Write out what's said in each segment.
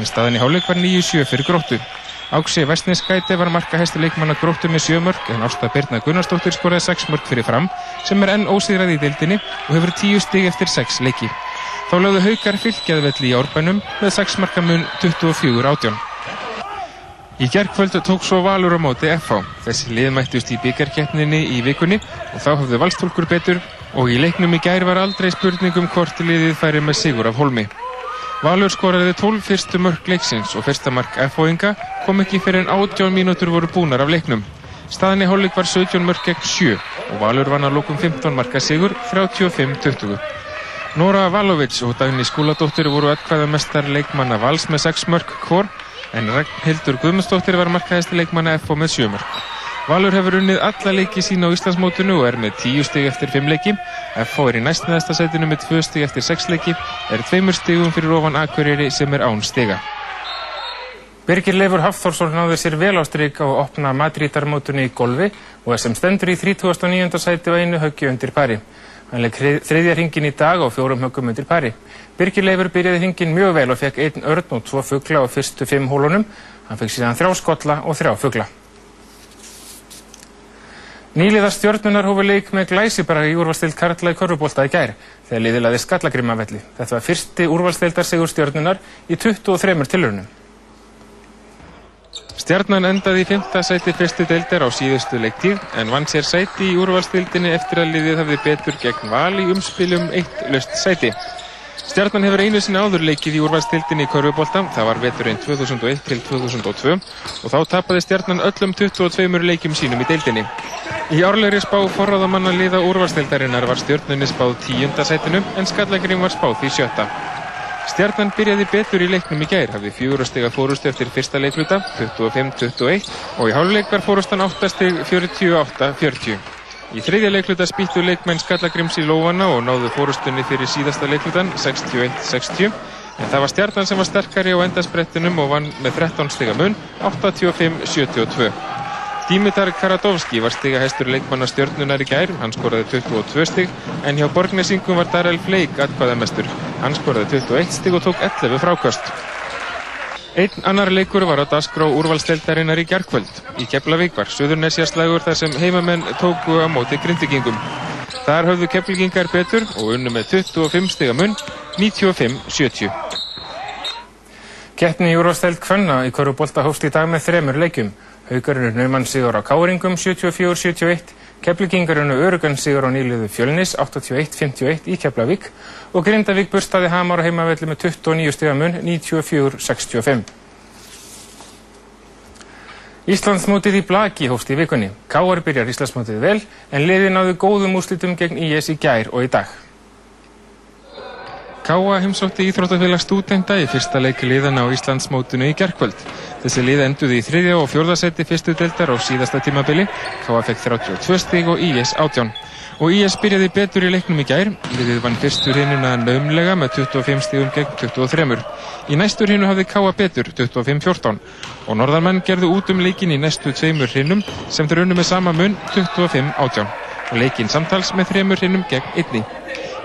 en staðan í hálfleik var 9-7 fyrir gróttu. Áksi Vestneskæti var markahæsti leikmann að gróttu með 7 mörg en Ásta Birna Gunnarsdóttir skoraði 6 mörg fyrir fram sem er enn ósigrað í deildinni og hefur 10 stig eftir 6 leiki. Þá lögðu haukar fylgjaðvelli í árbænum með 6 markamun 24 átjón. Í gerðkvöld tók svo Valur á móti FH. Þessi lið mættust í byggjarkeppninni í vikunni og þá hafðu valstólkur betur og í leiknum í gær var aldrei spurningum hvort liðið færi með sigur af holmi. Valur skoraði 12 fyrstu mörg leiksins og fyrsta mark F-fóinga kom ekki fyrir en 18 mínútur voru búnar af leiknum. Staðinni hólík var 17 mörg gegn 7 og Valur vann að lókum 15 marka sigur 35-20. Nora Valovic og Dagni Skúladóttir voru aðkvæða mestar leikmanna Vals með 6 mörg hvort en Ragnhildur Guðmundsdóttir var markaðist leikmanna F-fó með 7 mörg. Valur hefur unnið alla leiki sína á Íslandsmótunu og er með 10 stig eftir 5 leiki. FH er í næstnæðasta sætinu með 2 stig eftir 6 leiki, er 2 stigum fyrir ofan Akureyri sem er án stiga. Birgir Leifur Hafþórsson náði sér vel á stryk á að opna Madrídarmótunni í golfi og er sem stendur í 39. sæti og einu höggi undir pari. Hann legg þriðja hringin í dag og fjórum höggum undir pari. Birgir Leifur byrjaði hringin mjög vel og fekk einn örn og tvo fuggla á fyrstu fimm hólunum. Hann fekk síðan þrjá skolla og þrjá fuggla. Nýliðar stjórnunar hófu leik með glæsibara í úrvalstild Karla í Körfubólta í gær þegar liðilaði Skallagrimavelli. Þetta var fyrsti úrvalstildar sigur stjórnunar í 23 tilurunum. Stjarnan endaði í 5. sæti fyrstu deildar á síðustu leiktíð en vann sér sæti í úrvalstildinni eftir að liðið hafði betur gegn val í umspilum eitt löst sæti. Stjarnan hefur einu sinni áður leikið í úrvalstildinni í Körfubólta, það var veturinn 2001 til 2002 og þá tapaði Stjarnan öllum 22 leikjum sínum í deildinni. Í árlegri spá forráðamanna liða úrvarstildarinnar var stjórnunni spáð tíunda sætinu en Skallagrim var spáð því sjötta. Stjarnan byrjaði betur í leiknum í gær, hafði fjögur steg að fórustu eftir fyrsta leikluta, 25-21 og í háluleik var fórustan 8 steg 48-40. Í þriðja leikluta spýttu leikmenn Skallagrims í lófana og náðu fórustunni fyrir síðasta leiklutan 61-60 en það var Stjarnan sem var sterkari á endasprettinum og vann með 13 steg að mun 85-72. Dimitar Karadovski var stigahæstur leikmanna stjórnunar í gær, hann skoraði 22 stig, en hjá Borgnesingum var Darrell Fleik atkvæðamestur. Hann skoraði 21 stig og tók 11 frákvöst. Einn annar leikur var á Dasgró úrvalsteldarinnar í gerðkvöld. Í Keflavík var Suðurnesjaslægur þar sem heimamenn tóku á móti grindvikingum. Þar höfðu keflingingar betur og unnu með 25 stiga munn, 95-70. Keppni í úrvalsteld Kvenna í Körubólta hóst í dag með þremur leikum. Haugarinn naumann sigur á Káringum 74-71, Keflvíkingarinn örugan sigur á nýliðu Fjölnis 81-51 í Keflavík og Grindavík burstaði Hamar á heimavelli með 29 stigamun 94-65. Íslandsmótið í Blaki hófst í vikunni. Káar byrjar Íslandsmótið vel en liði náðu góðum úslitum gegn IS í gær og í dag. Káa heimsótti Íþróttafélag stúdenda í fyrsta leiki liðana á Íslandsmótinu í gerðkvöld. Þessi lið enduði í þriðja og fjórðasetti fyrstu deildar á síðasta tímabili. K.A. fekk 32 stíg og I.S. átján. Og I.S. byrjaði betur í leiknum í gær. Liðið vann fyrstur hinnuna naumlega með 25 stígum gegn 23. Í næstur hinnu hafði K.A. betur 25-14. Og norðarmenn gerðu út um leikin í næstu tveimur hinnum sem þeir unnu með sama mun 25-18. Og leikin samtals með þreimur hinnum gegn einni.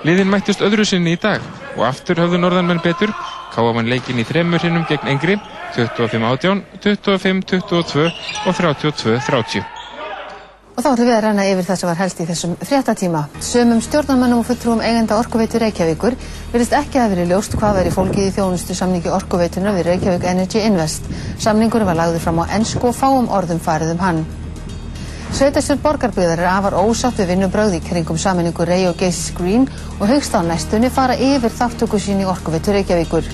Liðin mættust öðru sinni í dag og aftur hafðu norðarmenn betur. K.A. vann leikin í þreimur hinnum gegn engri 25-18, 25-22 og 32-30. Og þá ætlum við að ræna yfir það sem var helst í þessum fréttatíma. Sumum stjórnarmannum og fulltrúum eigenda Orkuveitu Reykjavíkur virðist ekki að verið ljóst hvað veri fólkið í þjónustu samningi Orkuveituna við Reykjavík Energy Invest. Samningur var lagður fram á ennsku og fáum orðum farið um hann. Sveitastur borgarbyggðar er afar ósátt við vinnubröð í kringum saminningu Rey og Geisis Green og högst á næstunni fara yfir þáttöku sín í Orkuveitu Reykjavíkur.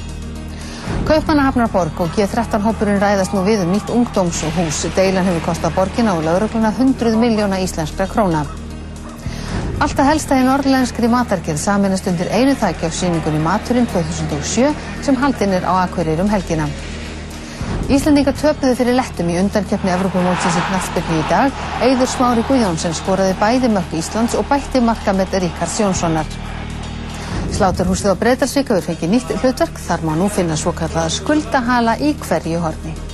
Kaupmannahafnarborg og G13 hópurinn ræðast nú við um nýtt ungdómshús. Deilan hefur kostað borgina og laurugluna 100 miljóna íslenskra króna. Alltaf helsta í norðlenskri matargerð saminast undir einu þækja á síningunni Maturinn 2007 sem haldinn er á Akureyri um helgina. Íslandingar töpuðu fyrir lettum í undankeppni Evrópumótsins í knaftbyrni í dag. Eidur Smári Guðjónsson skoraði bæði mörg Íslands og bætti marka með Ríkard Sjónssonar. Sláturhúsið á Breiðarsvík hefur fengið nýtt hlutverk þar má nú finna svo kallaða skuldahala í hverju horni.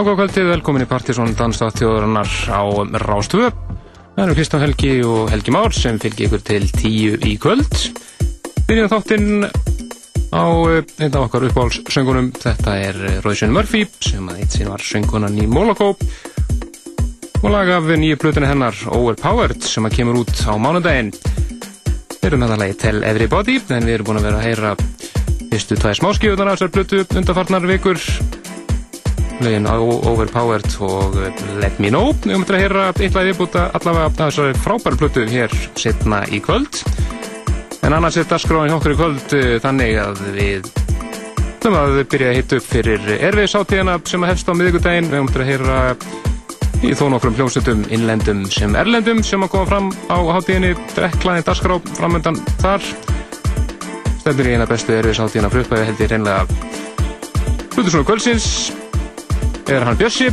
Kvöldi, velkomin í Partíson Danstáttjóðurinnar á Rástvö. Það eru Kristján Helgi og Helgi Már sem fylgir ykkur til tíu í kvöld. Byrjum þáttinn á eh, einn af okkar uppáhaldssöngunum. Þetta er Róðsson Murphy sem að eitt sín var söngunan í Moloko og lag af nýju blötunni hennar Overpowered sem að kemur út á mánudaginn. Við erum með það lagi Tell Everybody en við erum búin að vera að heyra fyrstu tvæ smáskjöðunar af þessar blötu undarfarnar vikur lögin Overpowered og Let Me Know. Við höfum til að heyra eitthvað viðbúta allavega af þessari frábæru plötu hér setna í kvöld. En annars er dasgráðin okkur í kvöld eh, þannig að við höfum að byrja að hitta upp fyrir erfiðsáttíðana sem að hefst á miðugudaginn við höfum til að heyra í þó nokkrum hljómsveitum innlendum sem erlendum sem að koma fram á háttíðinni drekklaði dasgrá framöndan þar. Stefnir í eina bestu erfiðsáttíðana fröðbæði held ég reynlega Hlutur svona kvöldsins er hann Bjössi.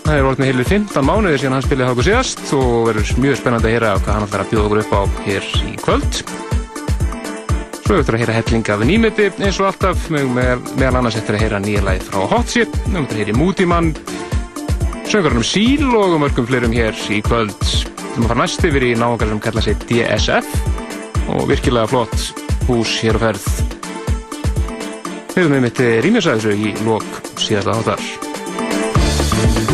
Það er orðin heilir 15 mánuðir síðan hann spilaði háku síðast og verður mjög spennandi að heyra hvað hann ætlar að bjóða okkur upp á hér í kvöld. Svo eftir að heyra hellinga af nýmeti eins og alltaf. Meðal annars eftir að heyra nýja læð frá Hot Shit. Við höfum að heyra Mútimann söngarnum Síl og um örgum fleirum hér í kvöld. Við höfum að fara næst yfir í náðungar sem kalla sig DSF og virkilega flott hús hér á ferð. Við höfum með mitt rýmjösæðisau í lok síðasta Thank you.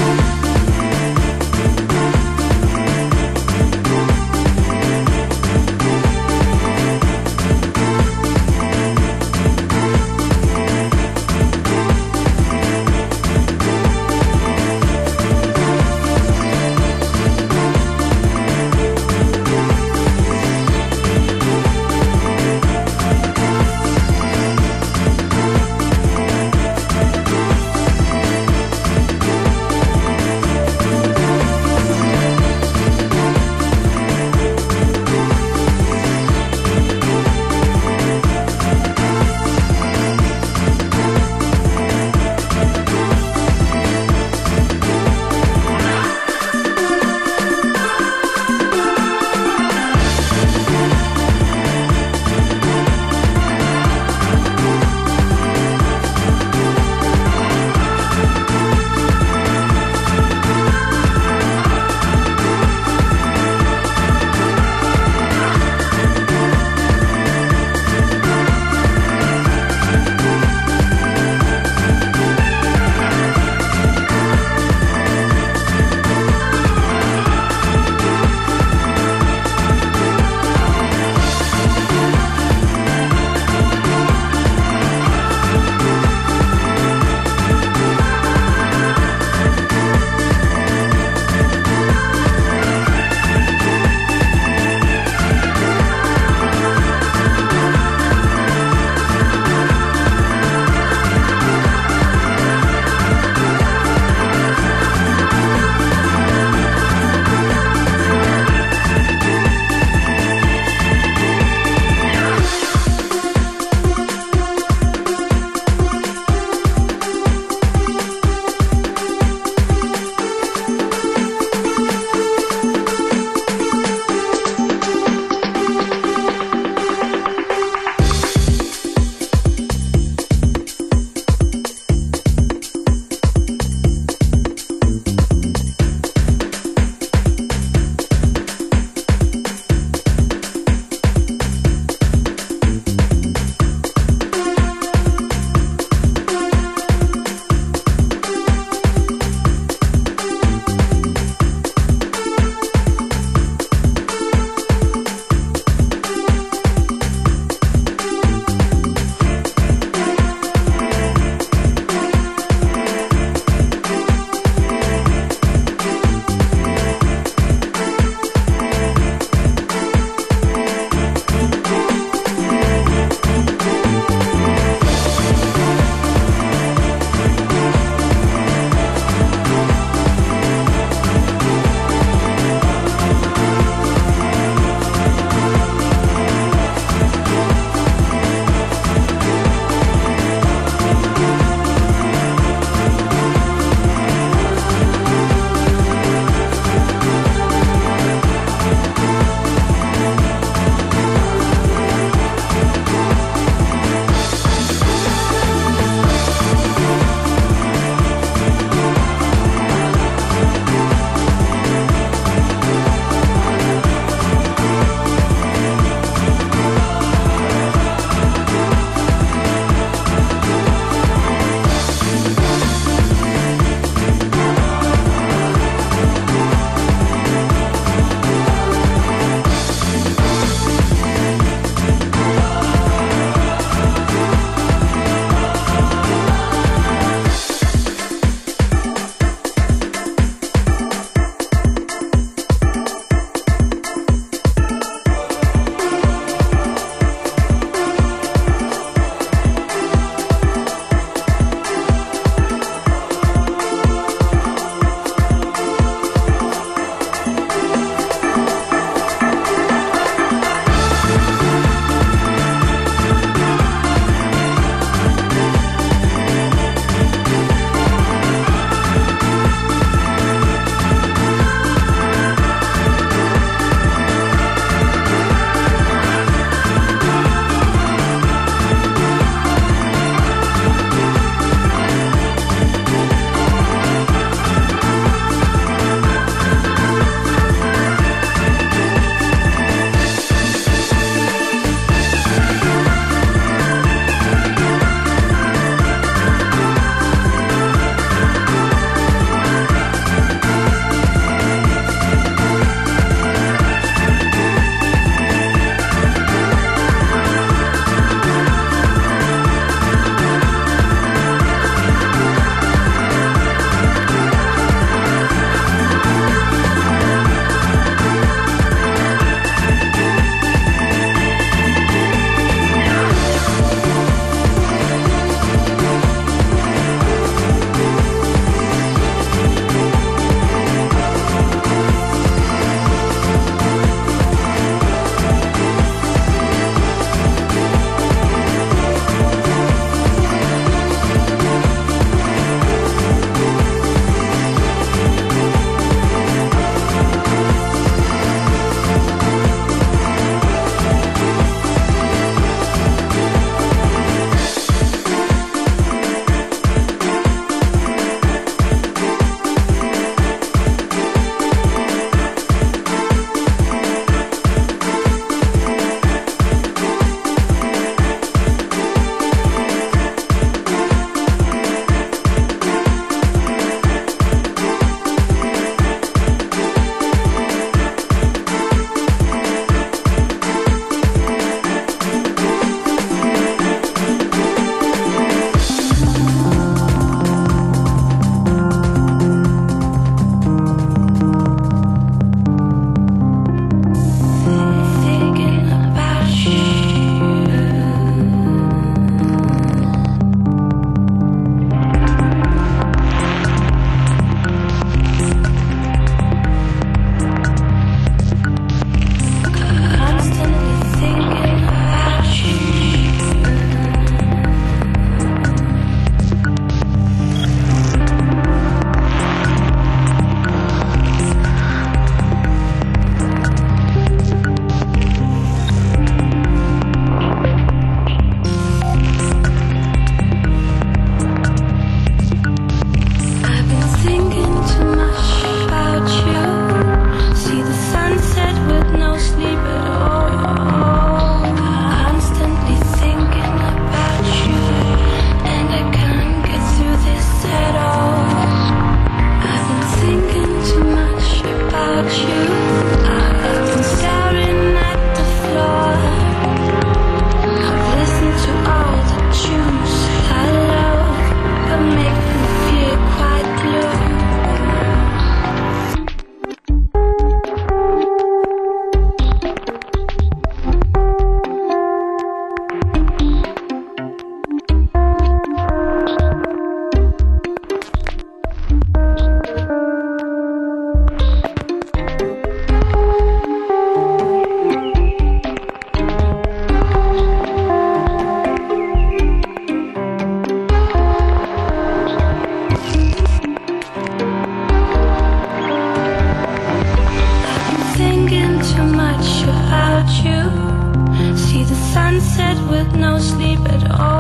With no sleep at all.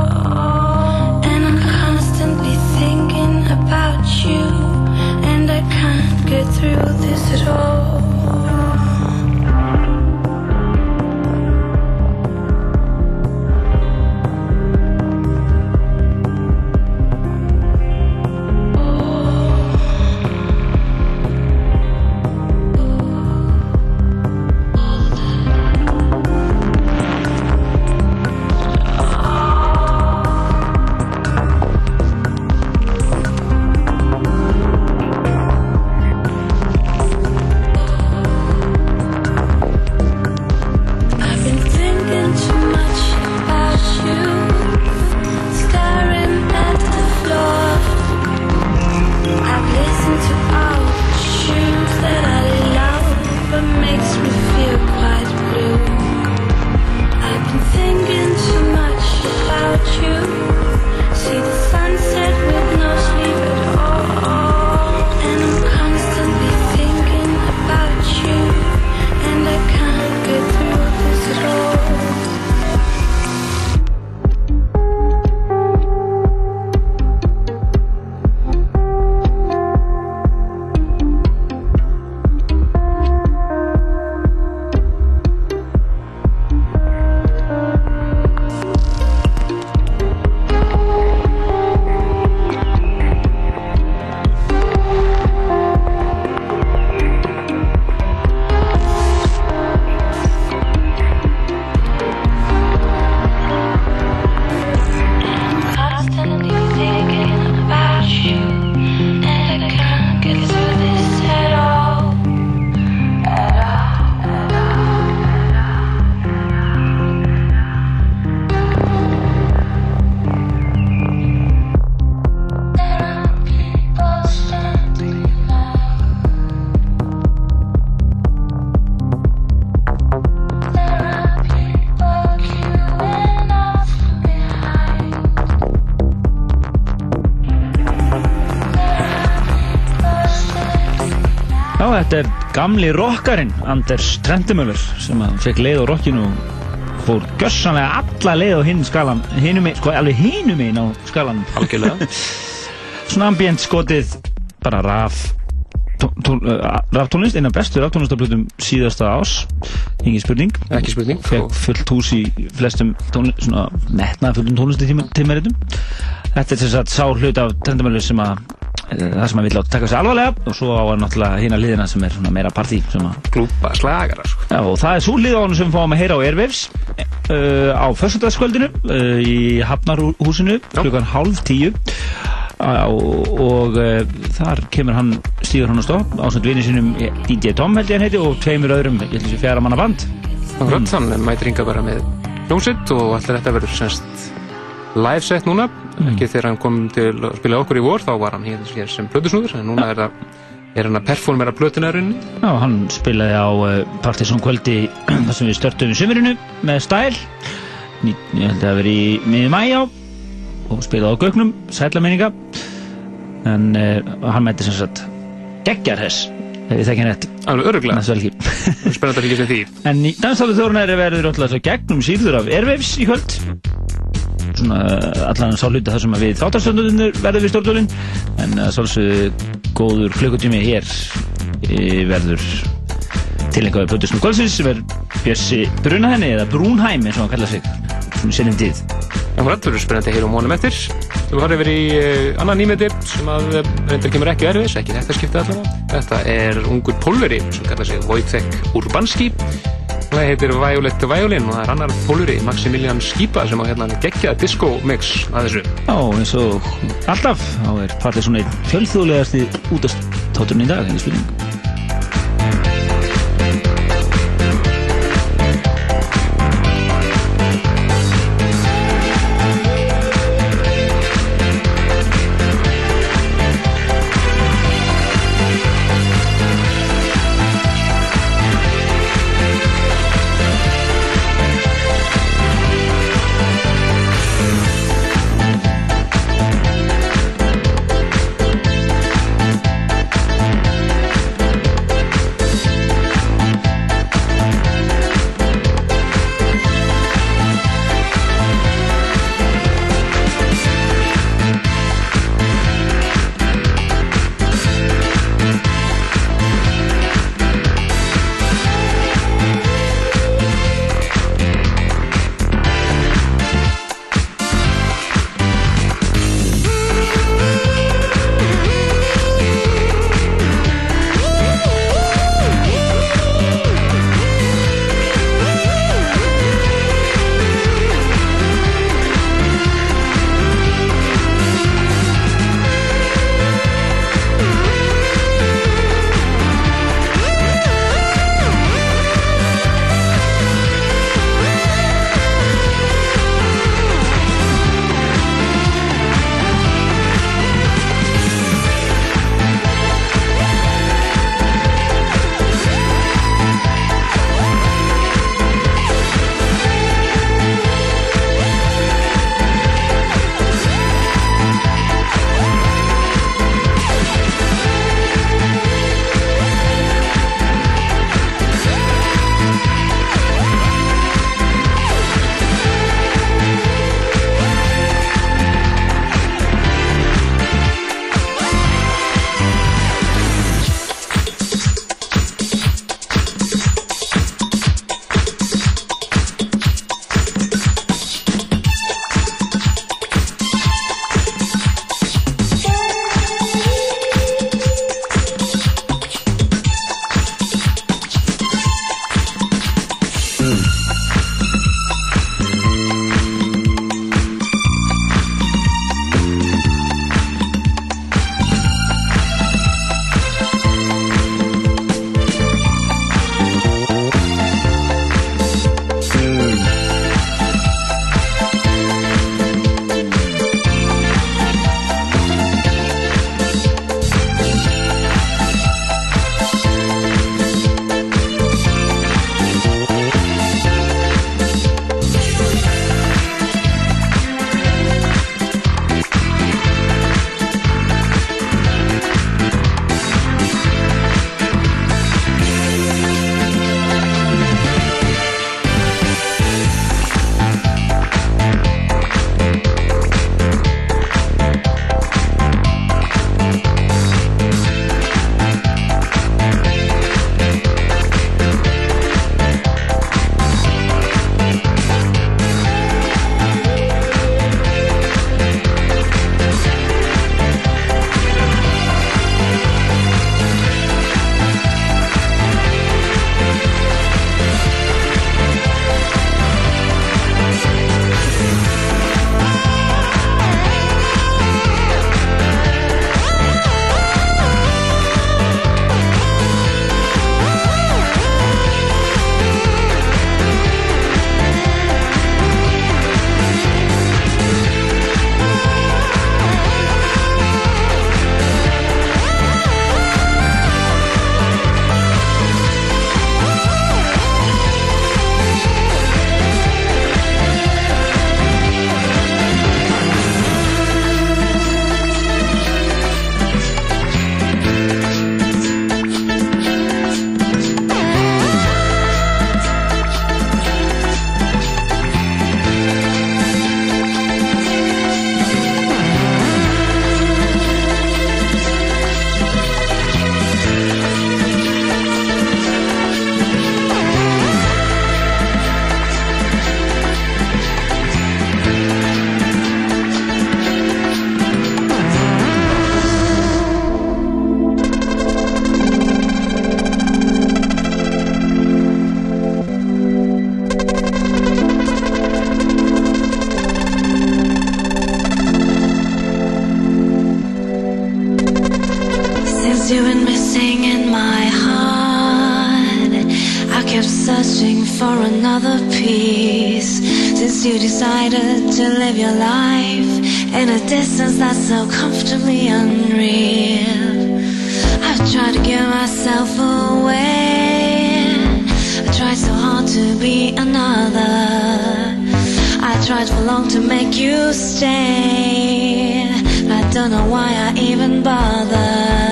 Gamli rockarinn Anders Trendemöller sem fekk leið á rockinu og fór gössanlega alla leið á hinn skalan hinum sko alveg hinum einn á skalan Algjörlega. svona ambient skotið bara raf uh, raftónlist, eina bestu raftónlistablutum síðasta ás engin spurning Ekki spurning. fekk fullt hús í flestum tónlist, svona metnað fullum tónlistitímaritum þetta er sem sagt sá hlut af Trendemöller sem að eh, það sem vill átt taka sig alvarlega og svo á náttúrulega hina liðina sem er meira partí Glúpa slagara, sko. Já, og það er svo hlið á hann sem fáum að heyra á Airwaves uh, á föstudagskvöldinu uh, í Hafnarhúsinu klukkan hálf tíu. Uh, og uh, þar kemur hann stíður hann á stopp á samt vinni sínum DJ Tom held ég hann heiti og tveimur öðrum, ég held þessi fjara manna band Akkurat, hann mætir hinga bara með hljómsitt og allir þetta verður semst live set núna. Ekki þegar hann kom til að spila okkur í vor, þá var hann hér, sem plötusnúður, en núna er, það, er hann að performera plötunarunni. Já, hann spilaði á uh, Partiðsson kvöldi þar sem við störtum í sömurinu með stæl. Ég held að það veri í miður mæjá og spilaði á gögnum, sætla minninga. En uh, hann mætti sem sagt geggjarhess ef ég þekki hann rétt. Alveg öruglega, spennandi að fylgja sem því. en í danstáðu þórunæri verður alltaf gegnum síður af Airwaves í kvöld svona allan sá hluti þar sem við þáttastöndunir verður við stórtólinn en svolsögðu góður klukkutími hér e, verður tilengaði Plutusnum Kvöldsins sem er Bjössi Brunahenni eða Brúnheim eins og hann kallar sig svona sinnum tíð Akkurat, það verður spennandi að heyra um honum eftir. Þú farið yfir í uh, annan nýmeti sem að uh, reyndar kemur ekki erfis, ekki þetta skipta allavega. Þetta er ungur pólveri sem kallar sig Wojtek Urbanski. Það heitir Violet Violin og það er annar pólveri, Maximilian Skipa, sem á hérna geggjaða disco mix að þessu. Já, eins og alltaf þá er partið svona einn fjölþjóðlegasti útastáturinn í dag, henni spurning for another piece. Since you decided to live your life in a distance that's so comfortably unreal. I've tried to give myself away. I tried so hard to be another. I tried for long to make you stay. I don't know why I even bother.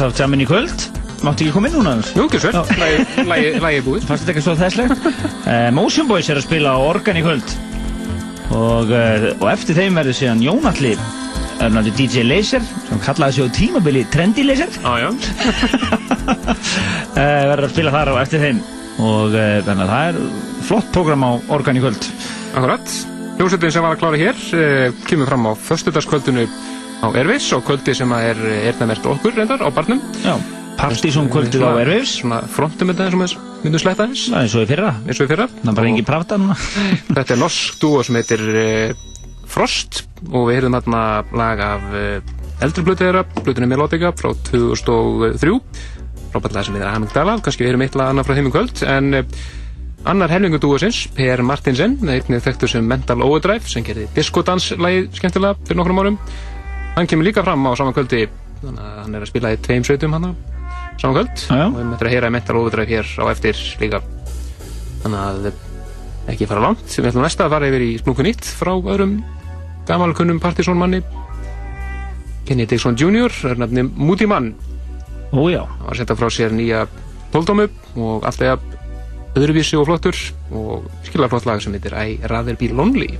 Aðeins af jamin í kvöld Máttu ekki koma inn núna? Anders? Jú, ekki Já. lægi er búið. Fannst þetta ekki svo þesslegt? uh, Motion Boys er að spila á organ í kvöld og, uh, og eftir þeim verður síðan Jónalli örnandi DJ Laser sem kallaði sig á tímabili Trendy Laser Já, já. uh, verður að spila þar á eftir þeim og þannig að það er flott program á organ í kvöld Akkurat. Hljómsveitin sem var að klára hér kemur fram á föstudagskvöldinu á Ervis og kvöldi sem að er erðamert okkur reyndar á barnum. Já, Partysón kvöldið á Airwaves. Svona frontum þetta eins og með myndum slætta eins, er eins og í fyrra. Eins og í fyrra. Það er bara Og engin pravda núna. Þetta er norsk dúo sem heitir uh, Frost og við heyrðum þarna lag af uh, eldri blötu þeirra, blötunni Melodica frá 2003 frábært lag sem heitir Amygdala, kannski við heyrum eitt lag annað frá þeim í kvöld en uh, annar helmingu dúosins, Per Martinsen einnig þekktur sem Mental Overdrive sem gerði diskodanslægi skemmtilega fyrir nokkrum árum hann kemur líka fram á saman kvöldi. Þannig að hann er að spila í tveim sveitum hann saman kvöld. Já, já. og við möttum að heyra Mental Overdrive hér á eftir líka. Þannig að ekki fara langt. Við ætlum næsta að fara yfir í splunku nýtt frá öðrum gamalkunnum partysónmanni Kenny Dixon Jr. er nefni Moody Man. Ójá, hann var að senda frá sér nýja tóldómu og alltaf öðruvísi og flottur og skilja flott lag sem heitir I Rather Be Lonely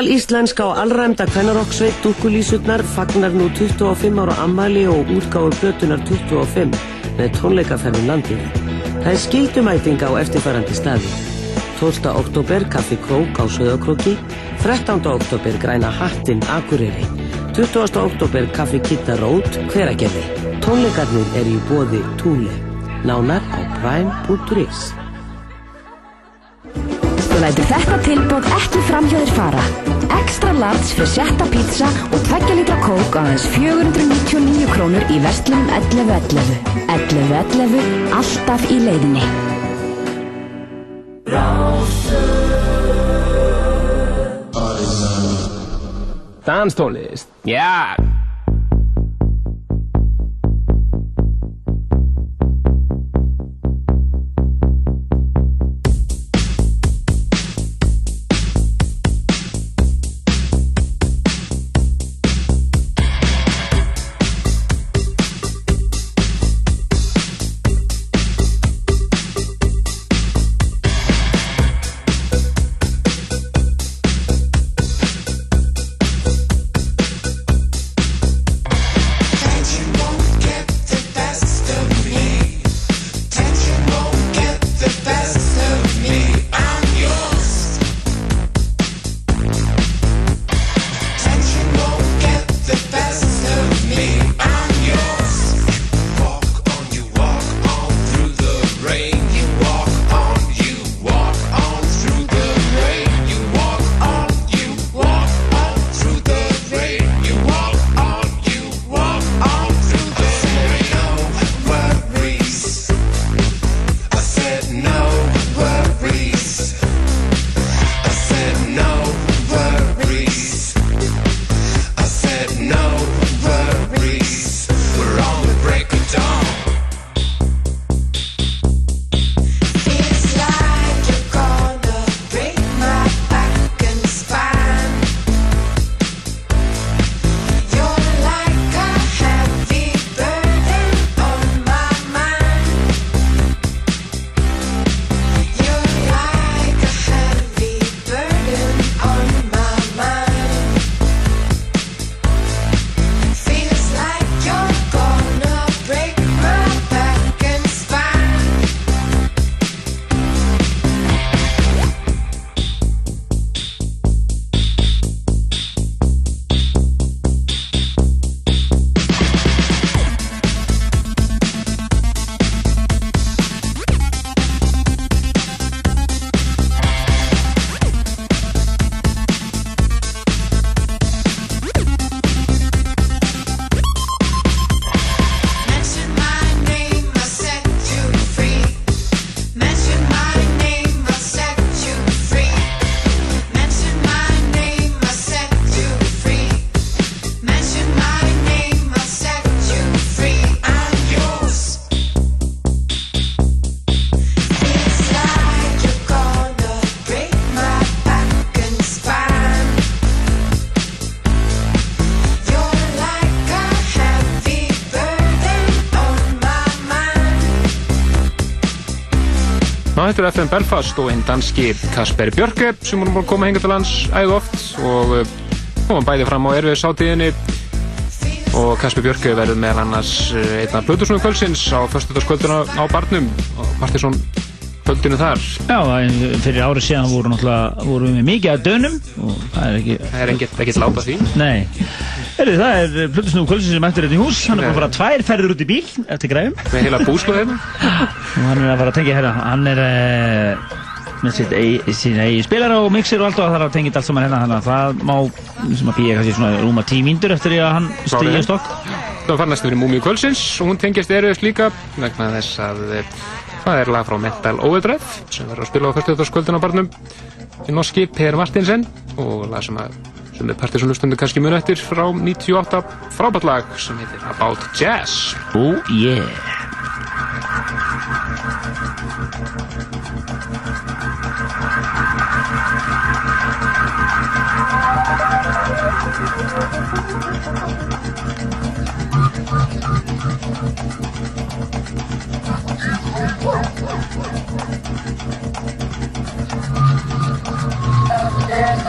al-íslenska og allræmda kvennarokksveit Dúkkulísurnar fagnar nú 25 ára ammæli og útgáfu plötunar 25 með tónleikaferðum landið. Það er skildumæting á eftirfærandi staði. 12. oktober Kaffi Krók á Söðakróki, 13. oktober Græna Hattin Akureyri, 20. oktober Kaffi Kitta Rót Hveragerði. Tónleikarnir er í bóði Túle. Nánar á prime.is Þú lætur þetta tilbóð ekki fram hjá þér fara. Extra large fyrir setta pizza og 2 litra kók á aðeins 499 krónur í vestlunum 11.11. 11.11. Alltaf í leiðinni. Danstónlist, já Er FM Belfast og hinn danski Kasper Björke sem vorum búin að koma hinga til lands æð oft og uh, komum bæði fram á erfið sátíðinni og Kasper Björke verður með annars uh, einn af Plutusnúi kvöldsins á föstudagskvölduna á Barnum. Og Partisón kvöldinu þar. Já, fyrir árið síðan voru voru við með mikið að dönum og það er ekki Það er ekkert láta því. Nei, Heyrðu, það er Plutusnú Kvöldsins sem mættur þetta í hús. Hann er búin að fara tvær ferður út í bíl eftir græfum með heila hérna og hann er að fara að tengja hérna hann er uh, með sitt eigi, spilara og mixir og allt og það er að tengja allt saman hérna þannig að það má sem að býja kannski svona rúma tímíndur eftir því að hann stíði stokk. Það var næstu fyrir Múmiu Kvöldsins og hún tengjast erfiðast líka vegna þess að eh, það er lag frá Mental Overdrive sem verður að spila á 40. kvöldin á barnum. Norski Per Martinsen og lag sem að sem er partysónlustundu kannski mjög eftir frá 98 frábært lag sem heitir About Jazz. Oh yeah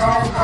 Yeah.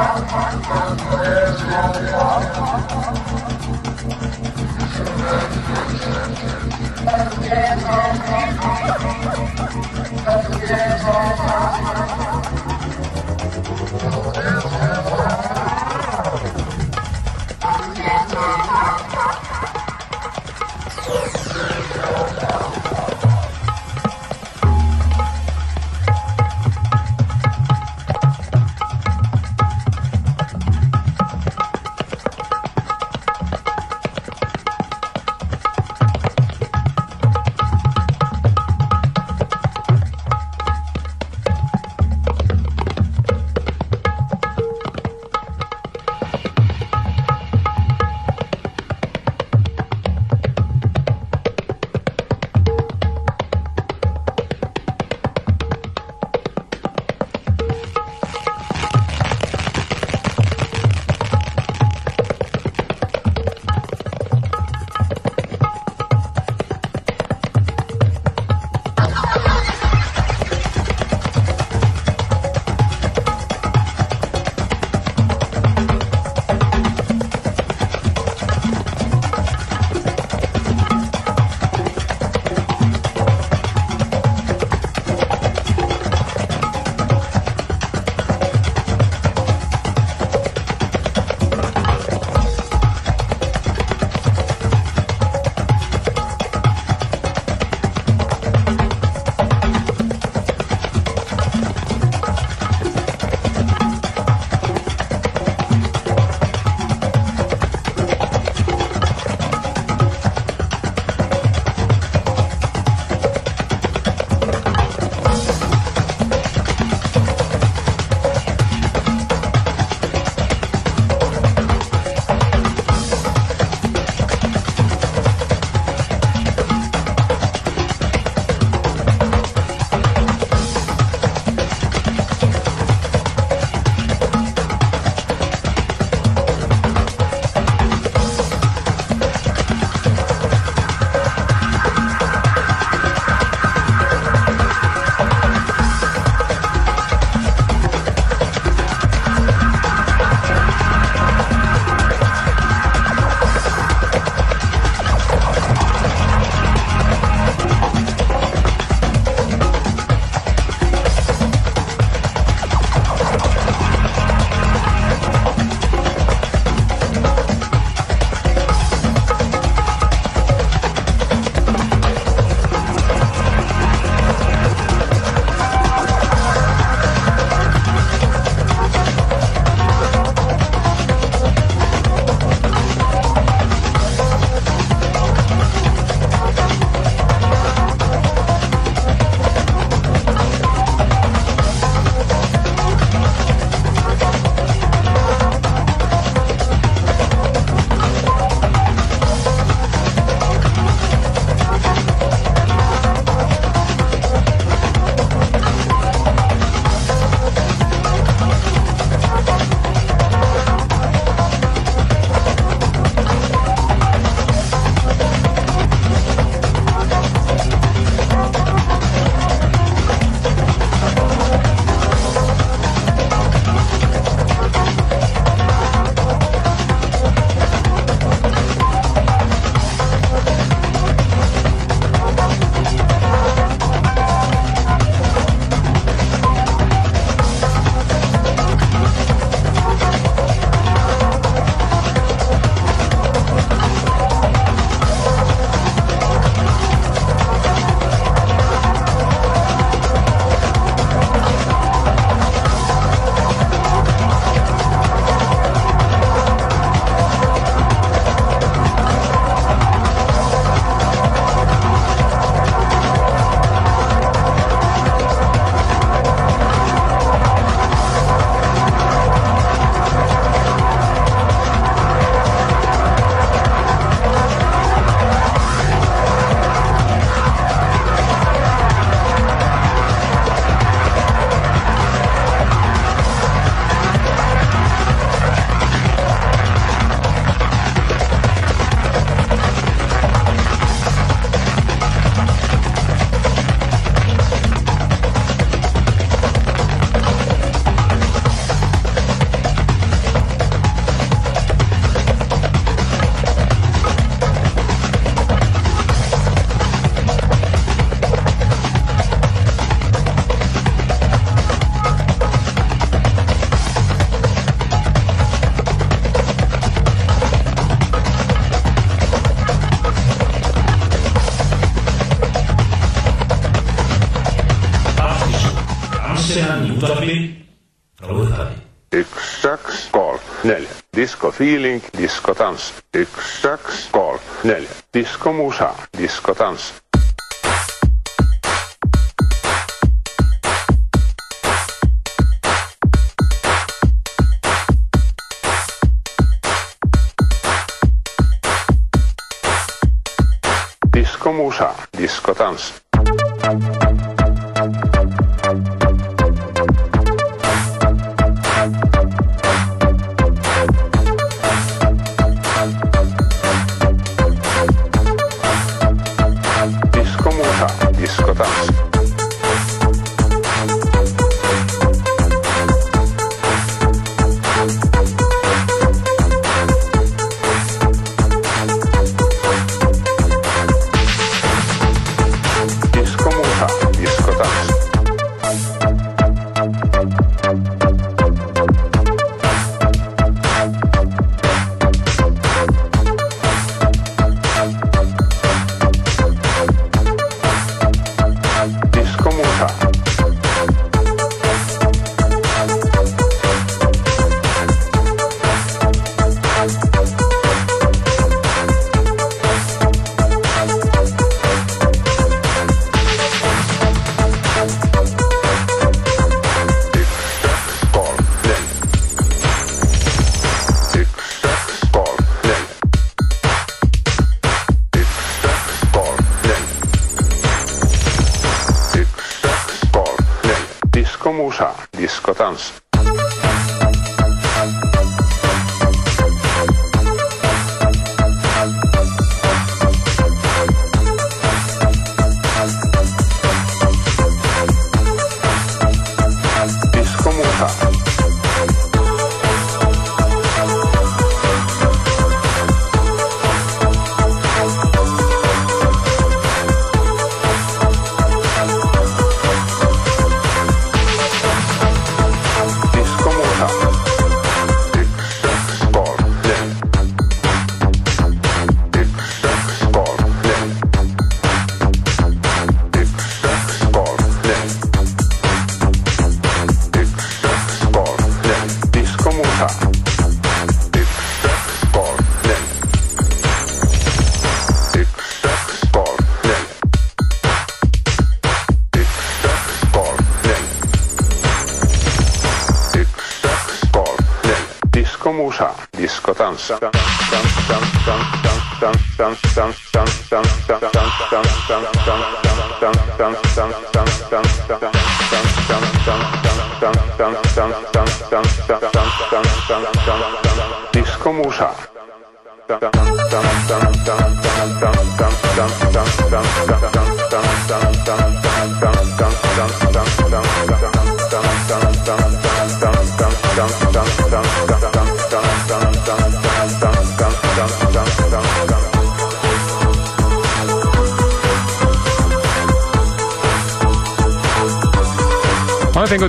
diskofiiling, diskotans. Yksi, kaksi, kolme, neljä. Diskomusa, diskotans.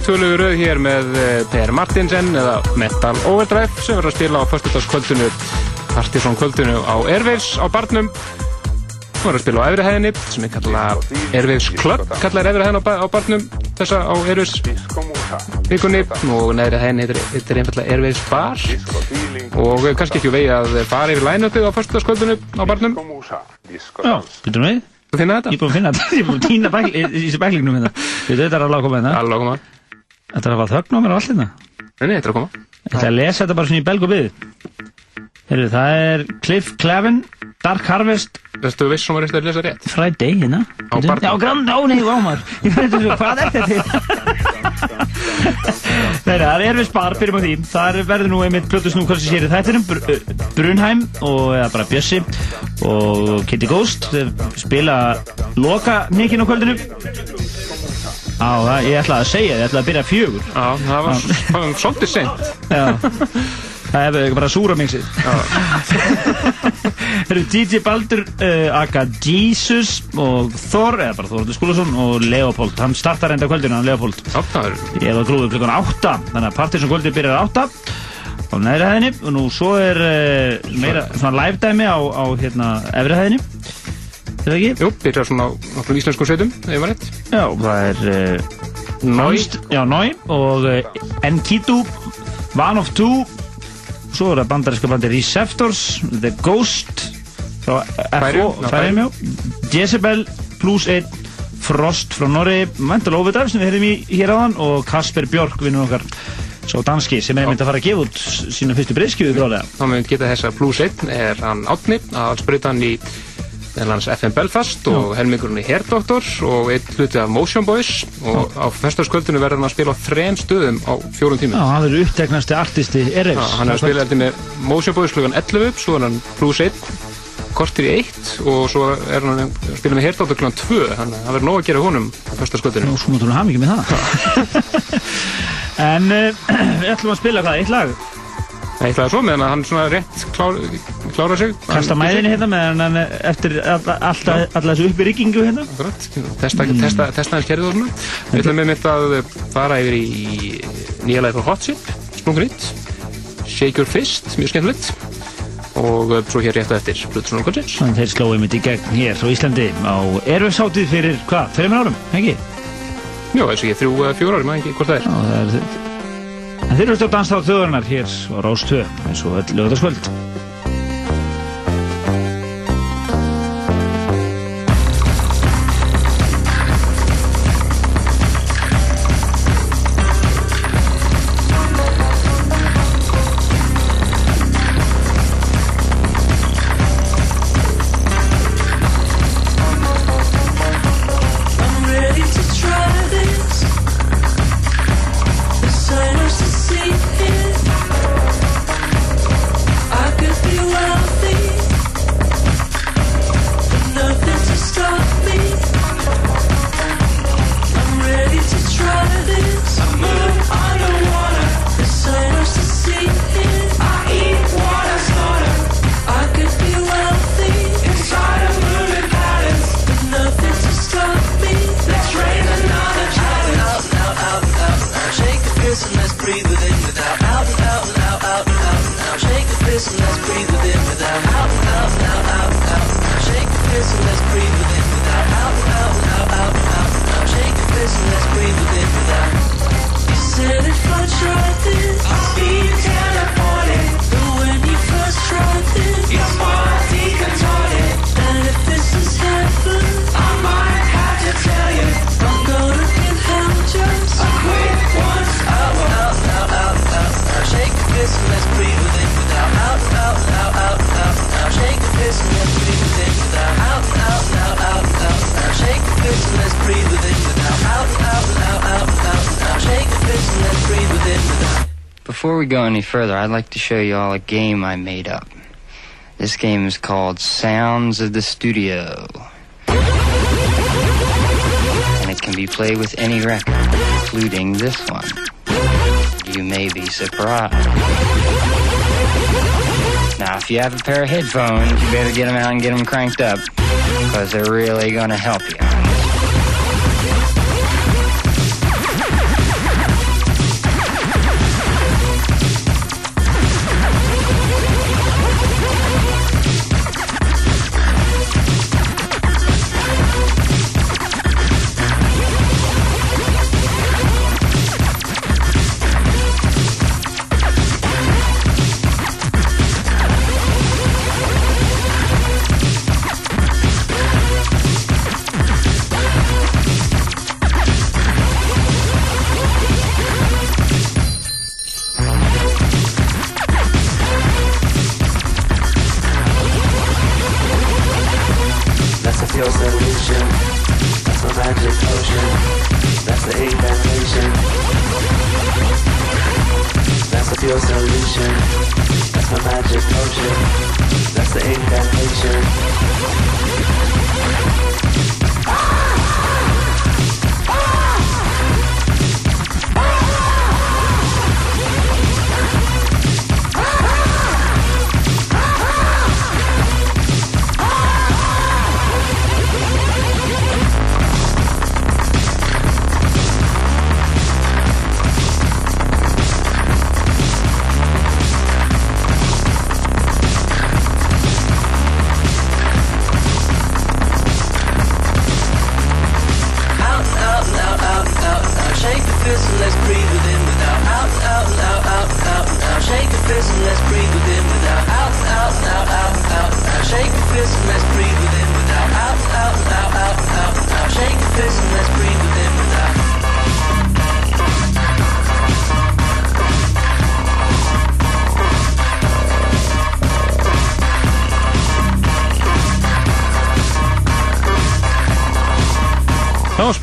Tölugu rauð hér með eh, Per Martinsen eða Metal Overdrive sem verður að spila á föstudagskvöldinu Partiðsson kvöldinu á Airwaves á barnum Hún verður að spila á efri hæðinni sem er kallað Airwaves Club kallar efri hæðin á, ba- á barnum þessa á Airwaves vikunni og neðri hæðin heitir, heitir einfallega Airwaves Bar og kannski ekki vegi að fara yfir line-upið á föstudagskvöldinu á barnum Já, getur við? Þú finna þetta? Ég er búin að finna þetta, ég er búin að týna bæklingnum hérna. Þetta er alveg að koma hérna. Alveg að koma. Þetta er að hafa þögn á mér og allt hérna. Nei, nei, þetta er að koma. Ég ætla að lesa þetta bara svona í belg og byði. Heyrðu, það er Cliff Clavin, Dark Harvest. Veistu viss sem var eftir að lesa rétt? Friday, hérna. Á barnum. Já, Grand, á nei, ámar. Ég fæði þessu, hvað er þetta? Nei, það er erfið spar, byrjum á því. Það verður nú einmitt plötu snú hvað sem séri þættinum, Br Brunheim og eða bara Bjössi og Kitty Ghost spila loka mikinn á kvöldinu. Á, það, ég ætlaði að segja, ég ætlaði að byrja fjögur. Já, það var það svolítið seint. Já. Það er bara súra mixið. Það eru DJ Baldur, uh, Aka Jesus og Þór, eða bara Þórður Skúlason og Leopold. Hann startar enda kvöldinu, hann Leopold. Áttaður. Ég hef að grúðu klukkan átta, þannig að partysson kvöldið byrjar átta á neðri hæðinni og nú svo er uh, meira svona live dæmi á, á hérna efri hæðinni. Er það ekki? Jú, byrjar svona á íslenskum sveitum, ef ég var rétt. Já, það er uh, Nói. Já, Nói og uh, Enkidu One of Two svo er það bandaríska bandi Receptors The Ghost frá FO já. Jezebel plus 1 Frost frá Norri Mental Overdrive sem við hefðum í hér áðan og Kasper Björk vinnur okkar svo danski sem er myndi að fara að gefa út sína fyrstu breyðskjöfu grálega þá með við geta þess að plus 1 er hann Átni að sprauta hann í Þennans FM Belfast og helmingurinn í Herdoktor og einn hluti af Motion Boys. Og á festaskvöldinu verður hann að spila á þrem stöðum á fjórum Já, tímum hann er uppteknasti artisti Erefs Já, hann er að spila heldur með Motion Boys klugan 11 svo er hann plus 1 kortir í 1 og svo er hann að spila með Herdoktor klugan 2 þannig að það verður nóg að gera honum á festaskvöldinu Nú sko mútur hann hafa mikið með það. En uh, við ætlum að spila hvað, eitt lag? Eitthvað svo meðan hann svona rétt klár, klára sig? Kasta mæðinni hérna meðan hann eh, eftir alltaf þessu uppbyryggingu hérna. Testa, testa, testa hans kerfið og svona. Við ætlum með mitt að fara yfir í nýja lagi frá Hot Chip Sprungur nýtt Shake Your Fist, mjög skemmtilegt. Og uh, svo hér rétt á eftir Plutusson og Konstins Þannig þeir slóið mitt í gegn hér á Íslandi á Erfshátið fyrir hvað, þreymur árum, ekki? Já, þessu ég þrjú, fjóra ári, maður ekki hvort það er. Er En þeir eru stjórn danstáð þjóðarinnar hér á Rás 2 eins og öll lögðarskvöld go any further, I'd like to show you all a game I made up. This game is called Sounds of the Studio. And it can be played with any record, including this one. You may be surprised. Now, if you have a pair of headphones, you better get them out and get them cranked up, because they're really going to help you.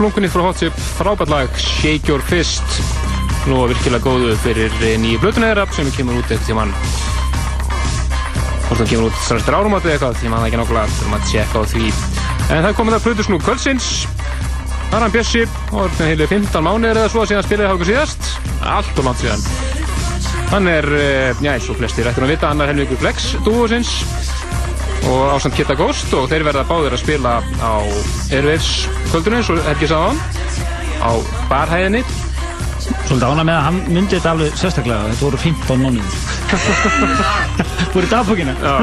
Splunkunni frá Hot Chip, frábært lag Shake Your Fist. Nú er virkilega góðu fyrir eh, nýju blötuna þeirra sem kemur út eftir tímann. Hvort það kemur út strax til árumátu eða eitthvað því maður ekki nákvæmlega þurfum að tjekka á því. En það er komið það Plutus nú kvöldsins. Aran Bjössi og er heilu 15 mánuðir eða svo síðan spilaði háku síðast. Allt og langt síðan. Hann er, eh, já eins og flestir ættum að vita, annar helmingur Flex dúosins og ásand Kitta Ghost og þeir verða báðir að spila á Airwaves kvöldunum eins og Helgi sagði á hann barhæðinni. Svolítið ána með að hann myndi þetta alveg sérstaklega Þetta voru 15 mánuðir. Búið dagbókina. Já.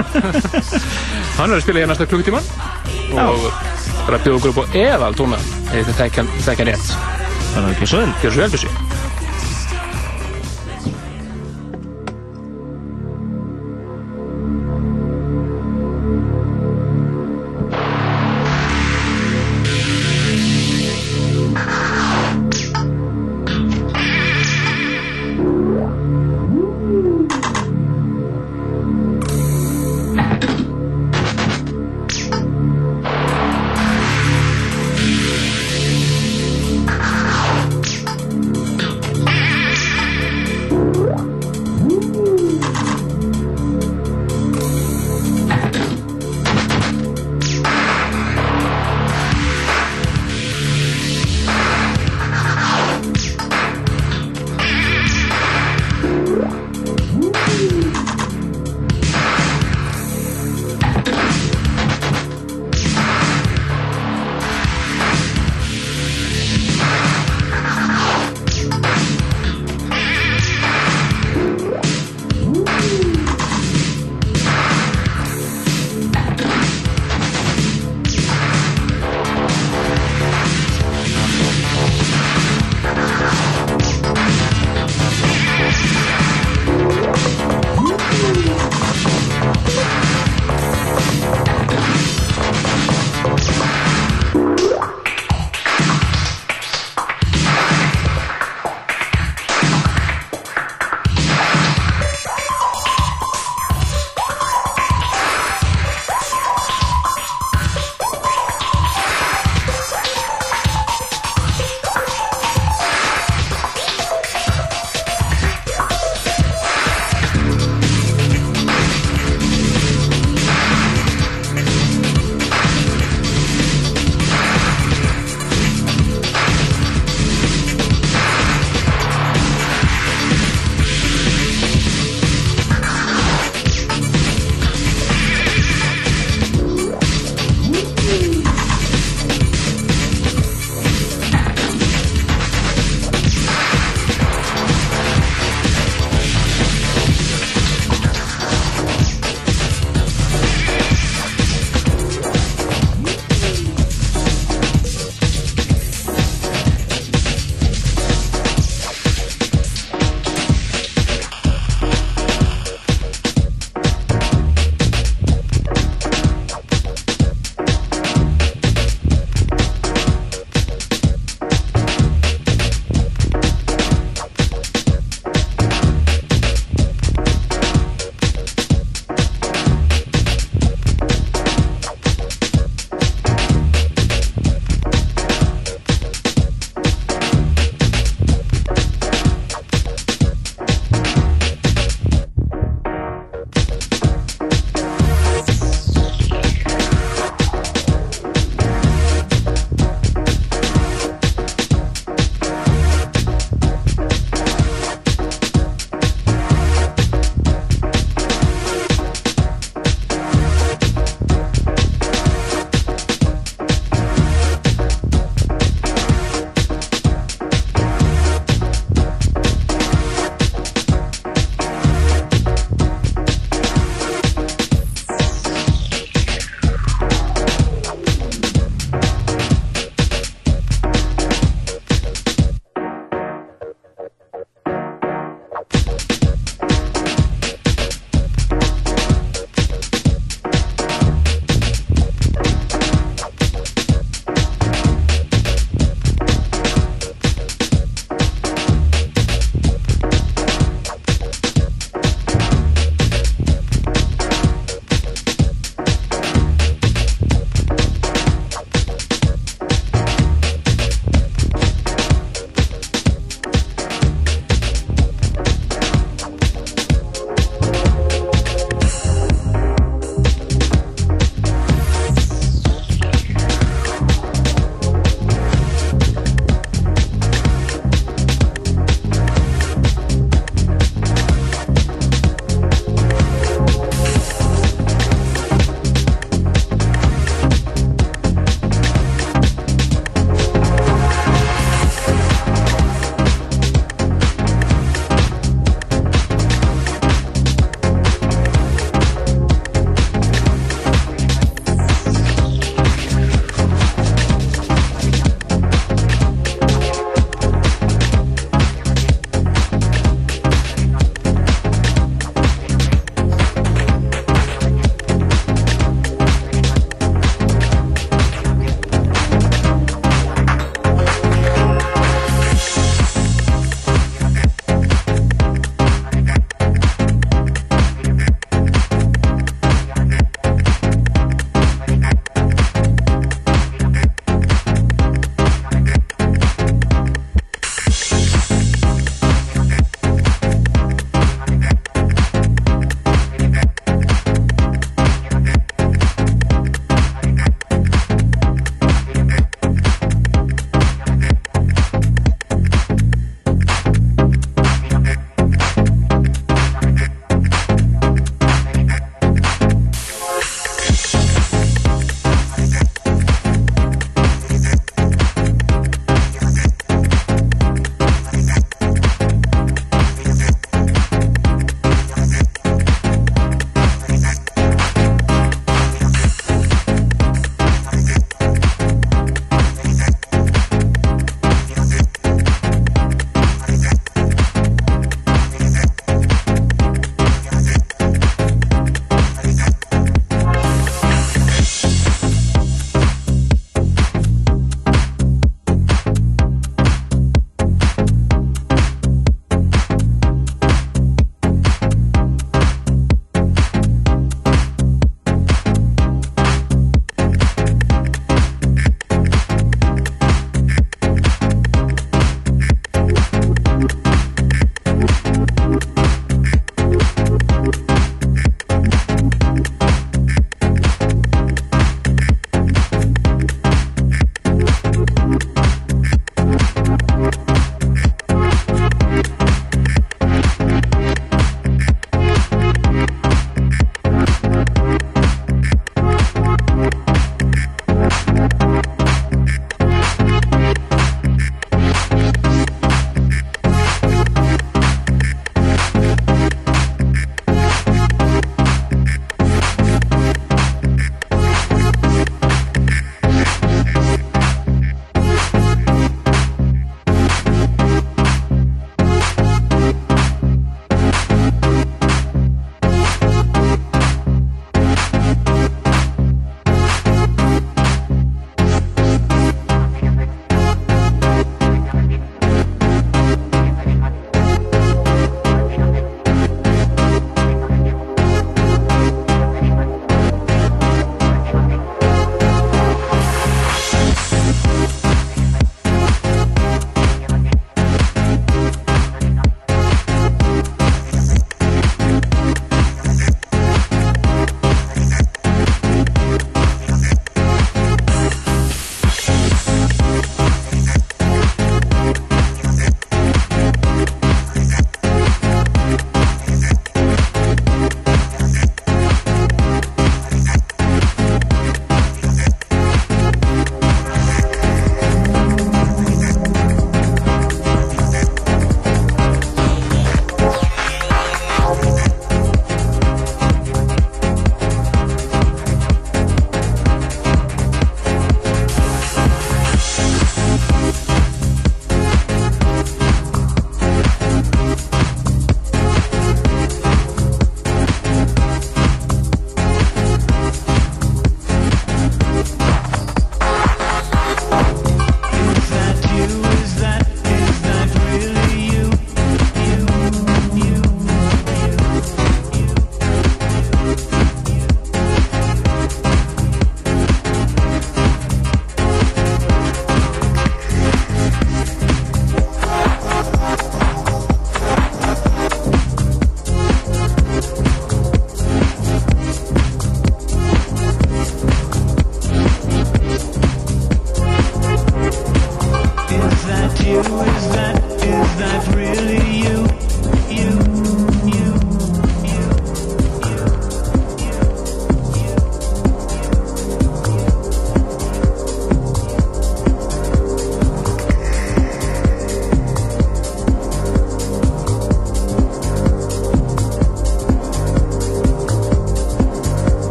Hann er að spila hér næsta klukkutíman og bara bjóða okkur upp á eðal tóna ef þið þekkja þekkja rétt Það er ekki svo vel. Gjör svo vel Bjössi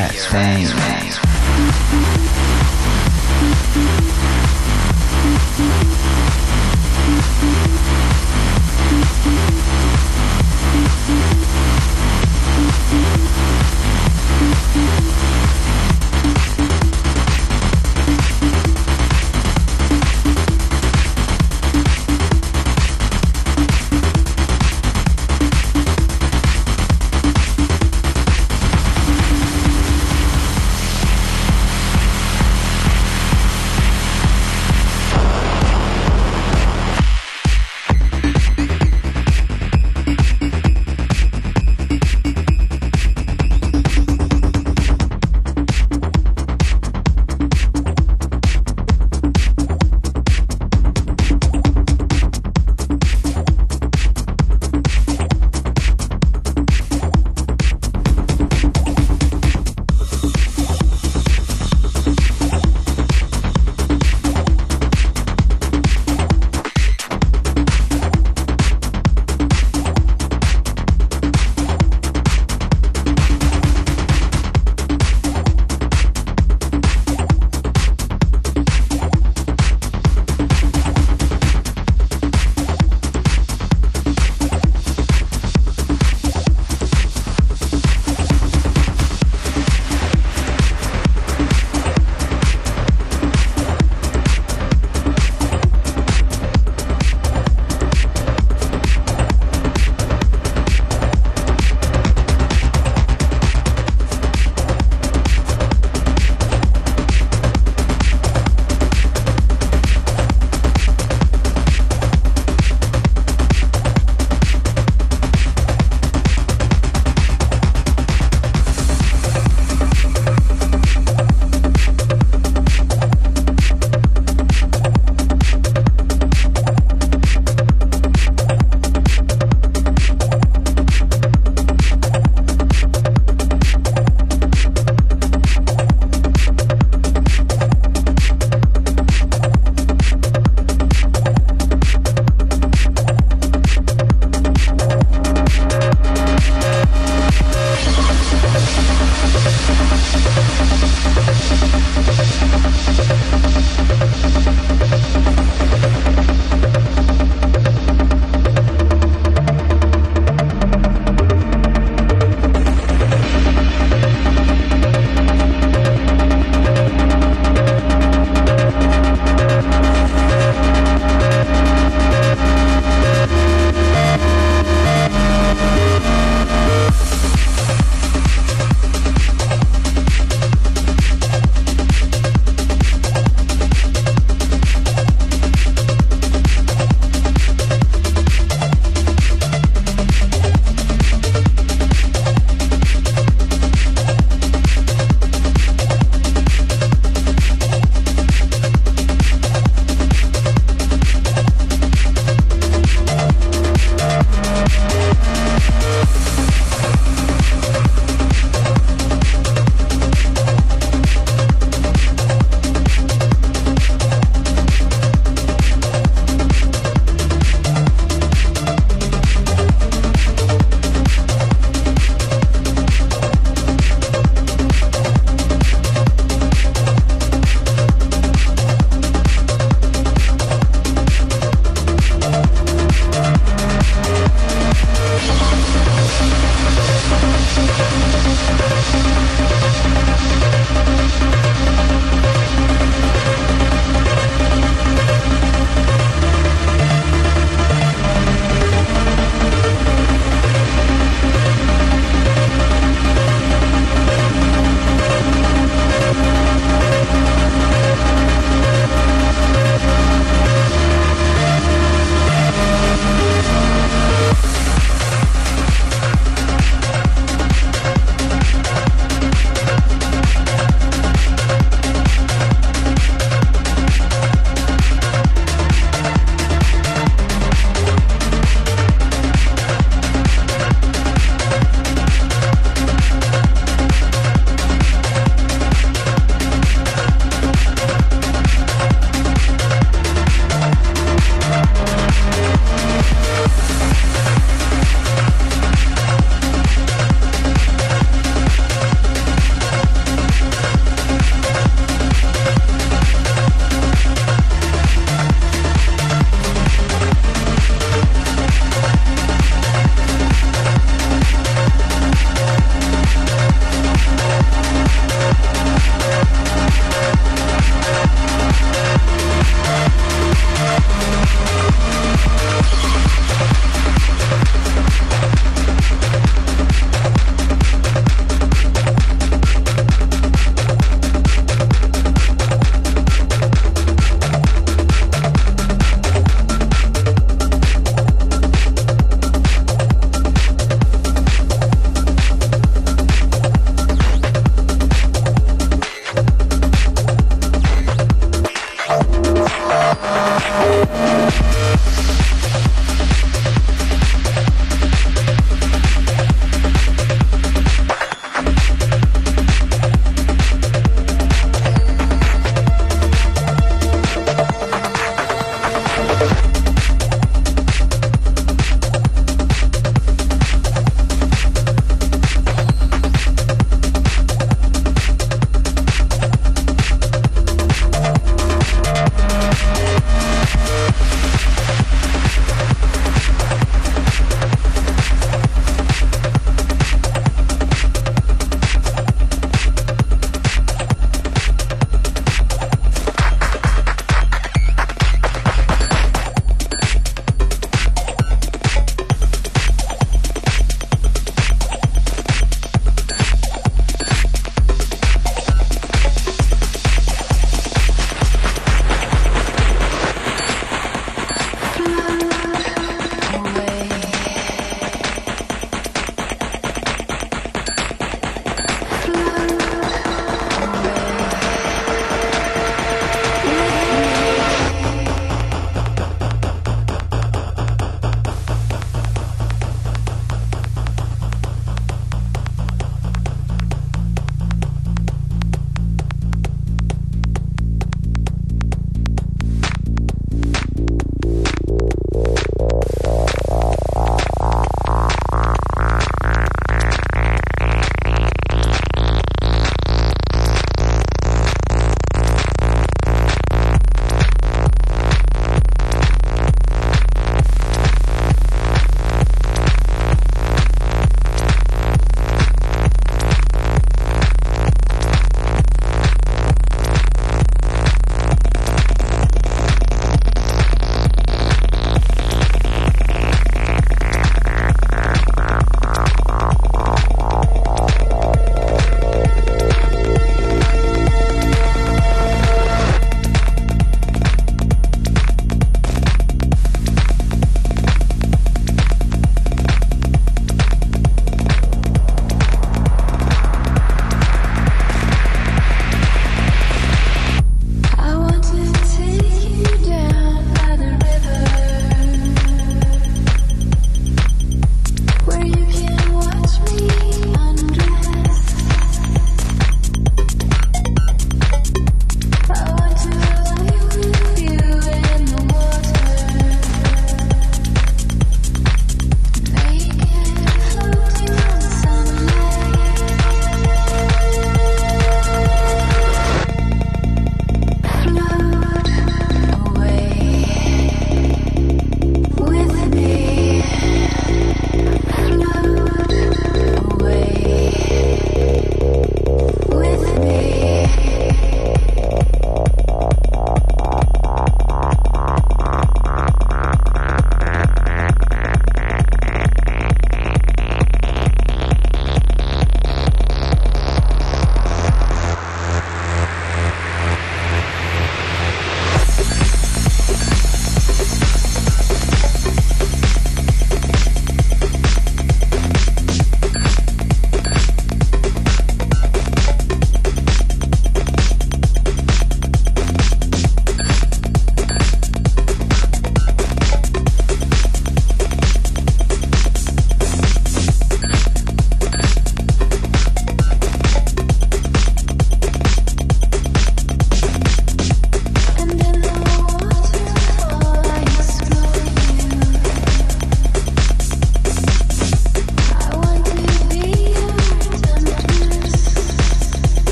ass, bang. bang.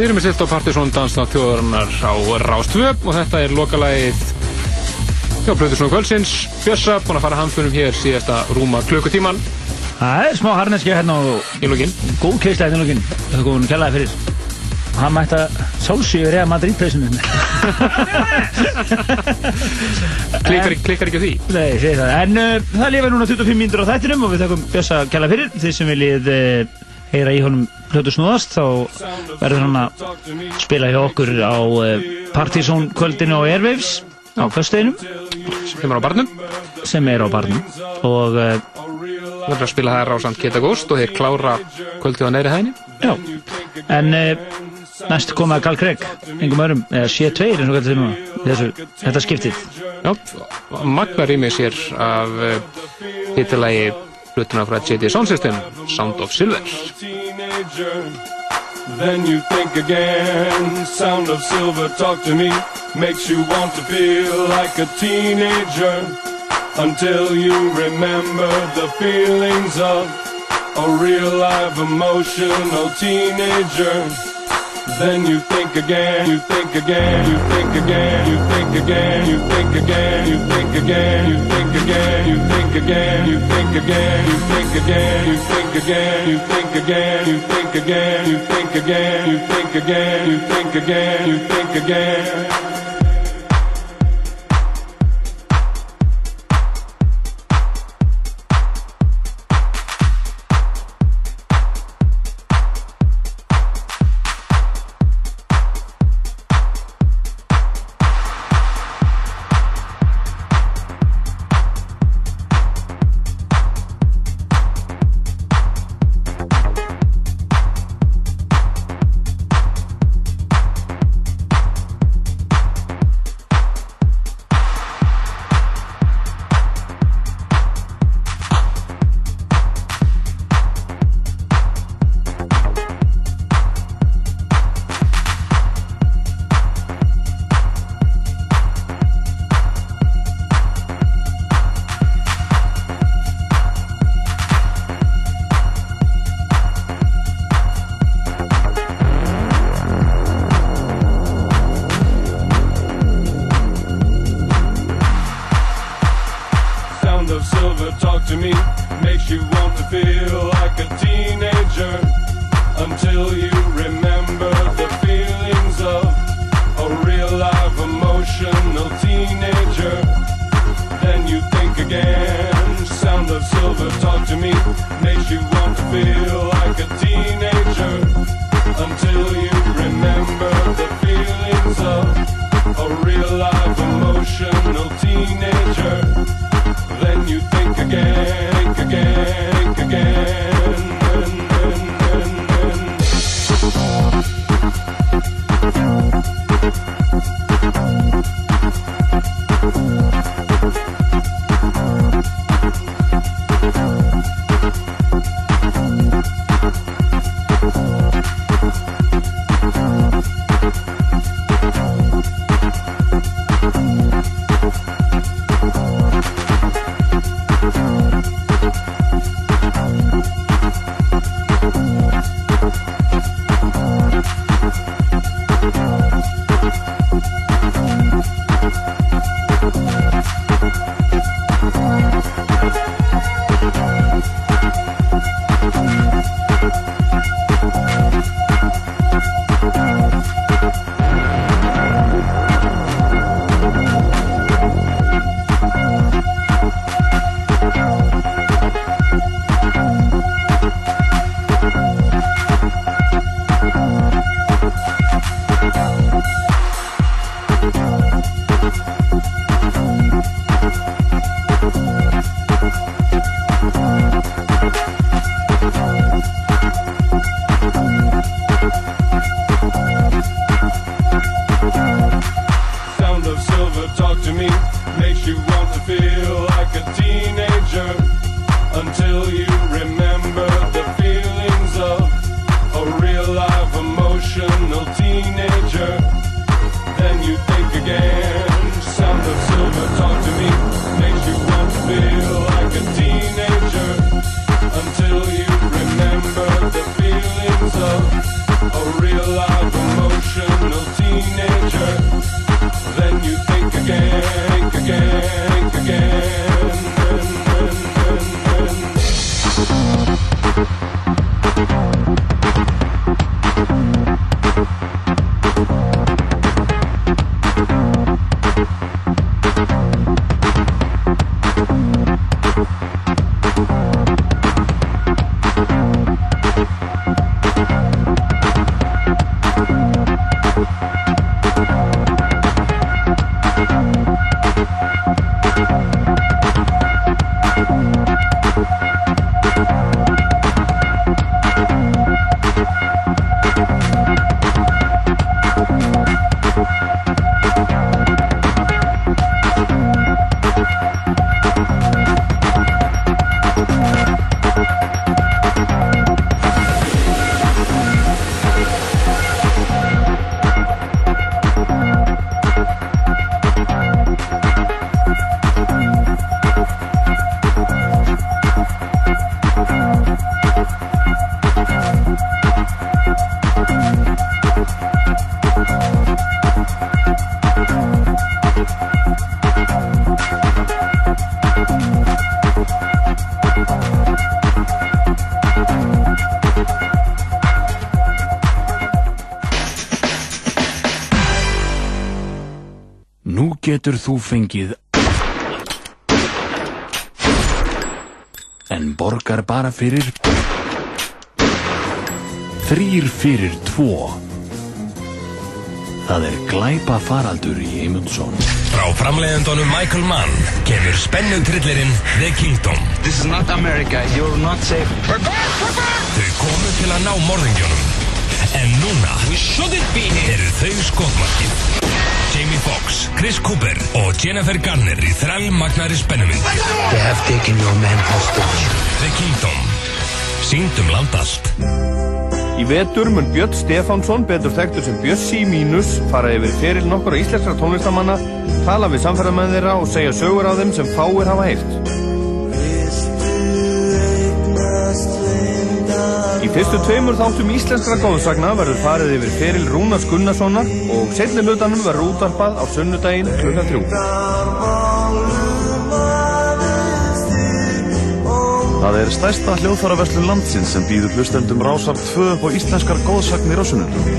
Við erum með silt á Partiðsson dansna þjóðarinnar á Rástvö og þetta er lokalagið hjá Plöðursson kvöldsins. Bjössa, búin að fara hamfunum hér síðasta rúma klukkutíman. Það er smá harneski hérna og í lókin. Góð keisla hérna í lókin. Það er góðun kjallaði fyrir. Hann mætti að sálsíu Real Madrid pleysinu. Klikkar, klikkar ekki á því? Nei, segi það. En uh, það lifa núna 25 mínútur á þættinum og við þakkum Bjössa kjallaði fyrir. Heyra í honum plötu snúðast þá verður hann að spila hjá okkur á uh, Partizón kvöldinu á Airwaves á föstudeginum. Sem er á barnum. Sem er á barnum. Og Það er að spila þær á samt Geta Ghost og þeir klára kvöldið á neðri hæðinni. Já, en uh, næst koma Gal Craig, engum öðrum, eða C2 eins og er núna, þessu, þetta skiptið. Já, magna rýmið sér af hitilagi hlutuna frá JD Sound System, Sound of Silver. Then you think again. Sound of silver talk to me. Makes you want to feel like a teenager. Until you remember the feelings of a real live emotional teenager. Then you think again, you think again, you think again, you think again, you think again, you think again, you think again, you think again, you think again, you think again, you think again, you think again, you think again, you think again, you think again, you think again, you think again. Getur þú fengið En borgar bara fyrir Þrýr fyrir tvo Það er glæpa faraldur í Eymundsson Frá framleiðendunum Michael Mann kemur spennutrillirinn The Kingdom. This is not America. You're not safe. Þau komu til að ná morðingjónum. En núna eru þau skotmarkið. Foxx, Chris Cooper og Jennifer Garner í þræl magnari spennumynd. They have taken your man hostage. The Kingdom. Sýndum land allt. Í vetur mun Björn Stefánsson, betur þekktur sem Bjössi í mínus, fara yfir feril nokkura íslenskra tónlistamanna, tala við samferðamenn þeirra og segja sögur á þeim sem fáir hafa heyrt. Fyrstu tveimur þáttum íslenskra góðsagna verður farið yfir feril Rúnars Gunnarssonar og setni hlutanum verður útarpað á sunnudaginn klukka þrjú. Það er stærsta hljóðfæraverslun landsins sem býður hlustendum rásar 2 upp á íslenskar góðsagnir á sunnundum.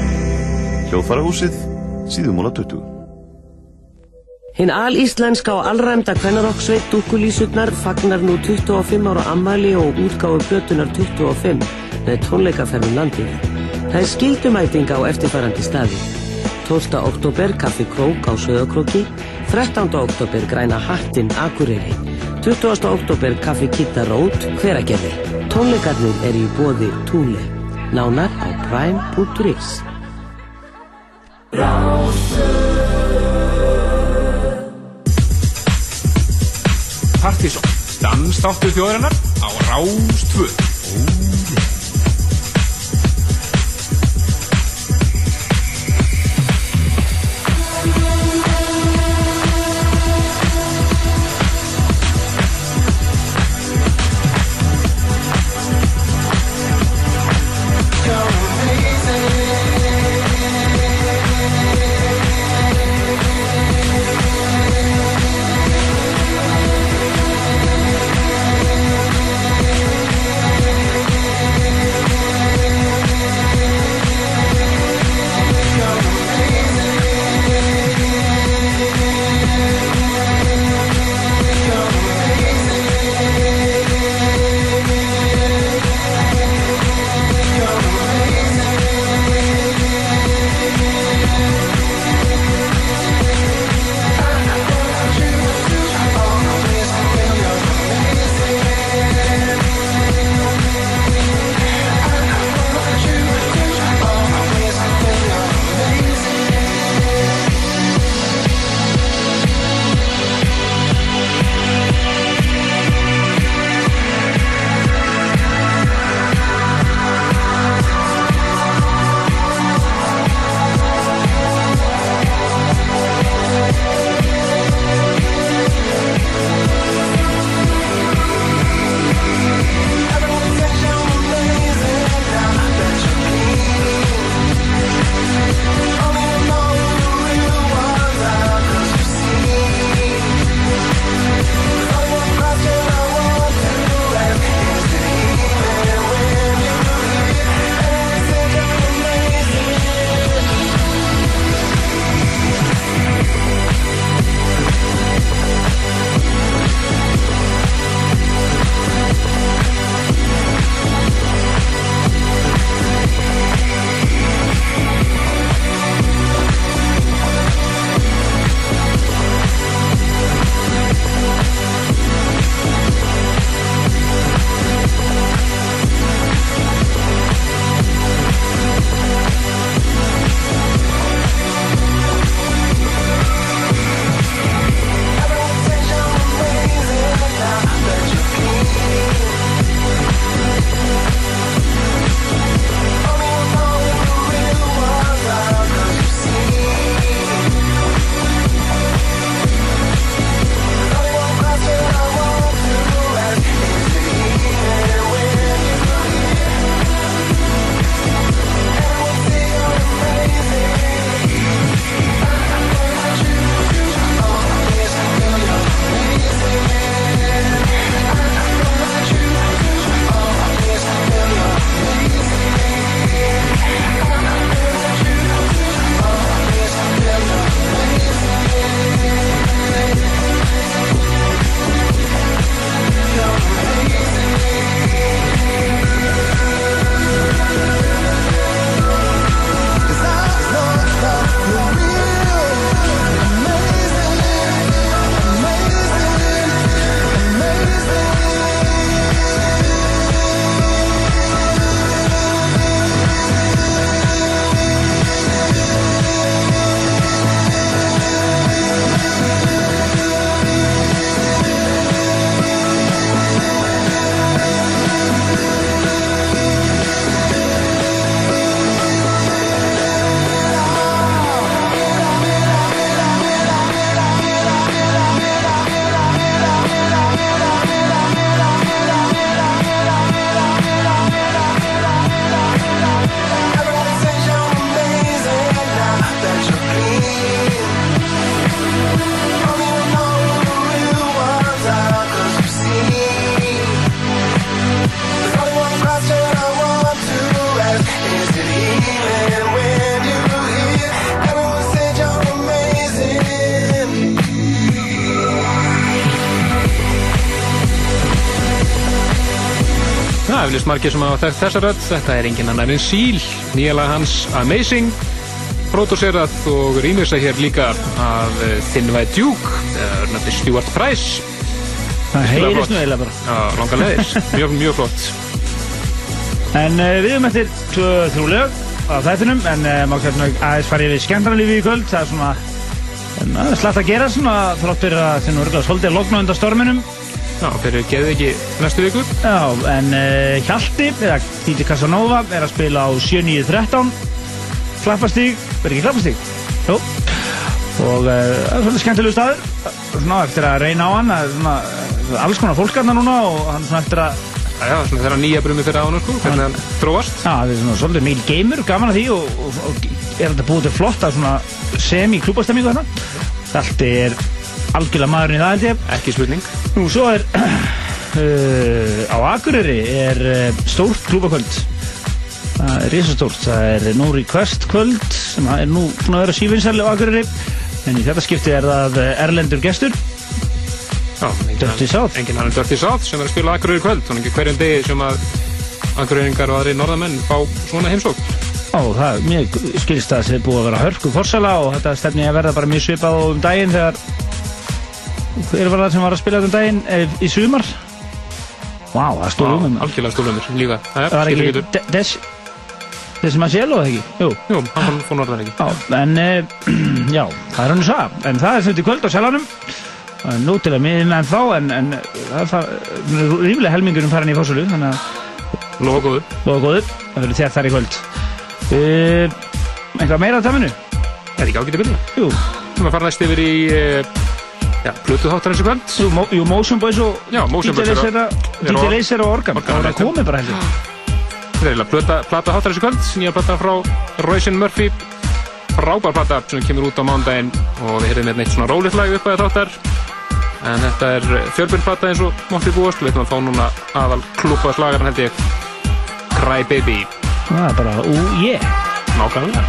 Hljóðfærahúsið, síðumóla 20. Hinn alíslenska og allræmda kvennarokksveit Dúkulísutnar fagnar nú 25 ára ammali og útgáfu plötunar 25 með tónleikaferðum landið. Það er skildumæting á eftirfærandi staði. 12. oktober Kaffi Krók á Söðakróki, 13. oktober Græna Hattin Akureyri, 20. oktober Kaffi Kitta Rót Hveragerði. Tónleikarnir er í bóði Túle. Nánar á prime.is. Partíson, dansdáttur þjóðarinnar á Rástvö. Margir sem hafa þekkt þessa rödd. Þetta er engin annar en Seal, nýjalega hans Amazing, pródúserað og rýmisa hér líka af eh, Thin White Duke, nefnir Stuart Price. Það heyrist nú eiginlega bara. Langar leiðis. Mjög, mjög flott. En uh, við erum eftir tvö, þrjú lög á þættinum en uh, má hérna aðeins fara yfir skemmtarnalífi í kvöld það er svona slatt að gera svona þrótt fyrir að þinn voru svolítið að lokna undan storminum Já, fyrir geði ekki næstu viku Já, en uh, Hjalti eða DJ Casanova er að spila á 7.9.13 Klappastíg, verður ekki Klappastíg? Jú og uh, það er svolítið skemmtilegu staður svona eftir að reyna á hann það er svona, uh, alls konar fólk hann núna og hann svona eftir að Já, já, svona þeirra nýja brumi fyrir hann, sko, hvernig hann þróast. Já, það er svona svolítið mikil geimur, gaman að því og, og, og er þetta búið til flotta svona semi-klúbastemmingu þarna. Allt er algjörlega maðurinn í það held ég. Ekki spurning. Nú, svo er uh, á Akureyri er uh, stórt klúbakvöld. Það er risastórt. Það er nú request kvöld sem er nú búin að vera sífinsæli á Akureyri. En í þetta skipti er það eh, erlendur gestur. Já, Dirty South. Engin hann er Dirty South sem er að spila Akureyri kvöld. Þannig ekki hverjum degi sem að Akureyringar og aðri norðamenn fá svona heimsók. Ó, það er mjög skilst að það er búið að vera hörku forsala og þetta stefni að verða bara mjög svipað og um daginn þegar hver var það sem var að spila þetta um daginn e, í sumar? Vá, það stóð um um Algjörlega stólumir líka. Það Það var ekki De- Des Des Marcielo, eða ekki? Jú, Jú, hann fór, norðan ekki. Já, en e, já, það er hann svo En það er þetta í kvöld á selanum Það er Nú til að miðin en þá en, en það er ríflega helmingurum farin í fórsölu þannig að Lofa góðu. Lofa góðu, það verður þér þar í kvöld uh, Eitthvað meira á taminu? Er ekki ágætið byrja? Jú Að já, Plutu þáttar þessu kvöld. Jú, Mo- jú, Motion Boys og Já, Motion Boys eru- eru DJ á- Laser og Organ Organ, Það var rétt. komið bara heldur Þetta er eiginlega plata, plata þáttar þessu kvöld, nýja plata frá Royce Murphy. Frábær plata sem kemur út á mándaginn og við heyrðum hérna eitt svona rólegt lag upp að þáttar. En þetta er fjölbyrn plata eins og mátti búast. Við ætlum að fá núna aðal klúpa slagarinn held ég. Cry Baby. Er bara, ú, yeah Nákvæmlega.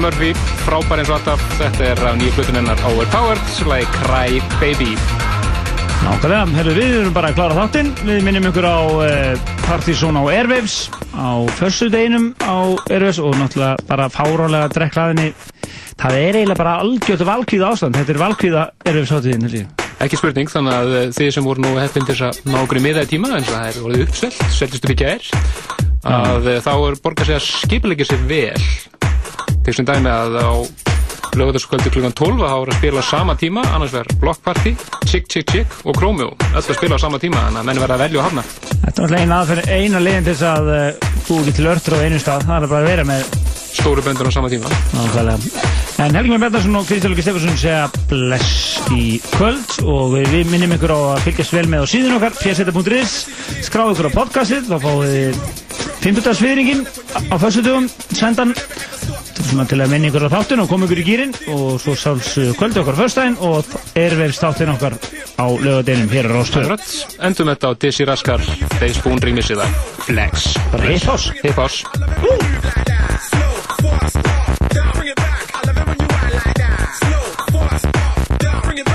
Royce Murphy, frábær eins og alltaf. Þetta er af nýju plötun hennar Overpowered, like Cry Baby. Nákvæmlega, herru, við erum bara að klára þáttinn. Við minnum ykkur á uh, Partizón á Airwaves á förstu deginum á Airwaves og náttúrulega bara fárálega drekklaðinni. Það er eiginlega bara algjört valkvíða ástand. Þetta er valkvíða Airwaves hátíðin, held ég. Ekki spurning, þannig að eh, þið sem voru nú heppin til þess að ná okkur í miðaði tíma, eins og það er orðið uppselt, seldist upp í gær, að eh, þá er borgað sig að skipilegja sér vel. Til sem dæmi að á lögutaskvöldi klukkan 12 þá er að spila sama tíma, annars verður Block Party, Chick Chick Chick og Chromeo. Öll að spila á sama tíma, þannig að menn verða að velja og hafna. Þetta er náttúrulega eina, aðferð, eina leiðin til þess að uh, þú ekki til örtur á einu stað. Það er bara að vera með Stóru böndur á sama tíma. Nákvæmlega. En Helgi Már Bjarnarsson og Kristján Luki Stefansson segja bless í kvöld og við minnum ykkur á að fylgjast vel með á síðun okkar pseta.is, skráðu ykkur á podcastið þá fáið þið 50. sviðringin á föstudugum sendan til að minna ykkur á þáttun og koma ykkur í gýrin og svo sáls kvöldi okkar föstudaginn og ervefst þáttun okkar á lögadeginum hér á Rástöð Akkurat, endum þetta á Dizzy Raskar, They Spoon remixið af Flex. Force, down, bring it back. I love it when you ride like that. Slow, force, down, bring it back.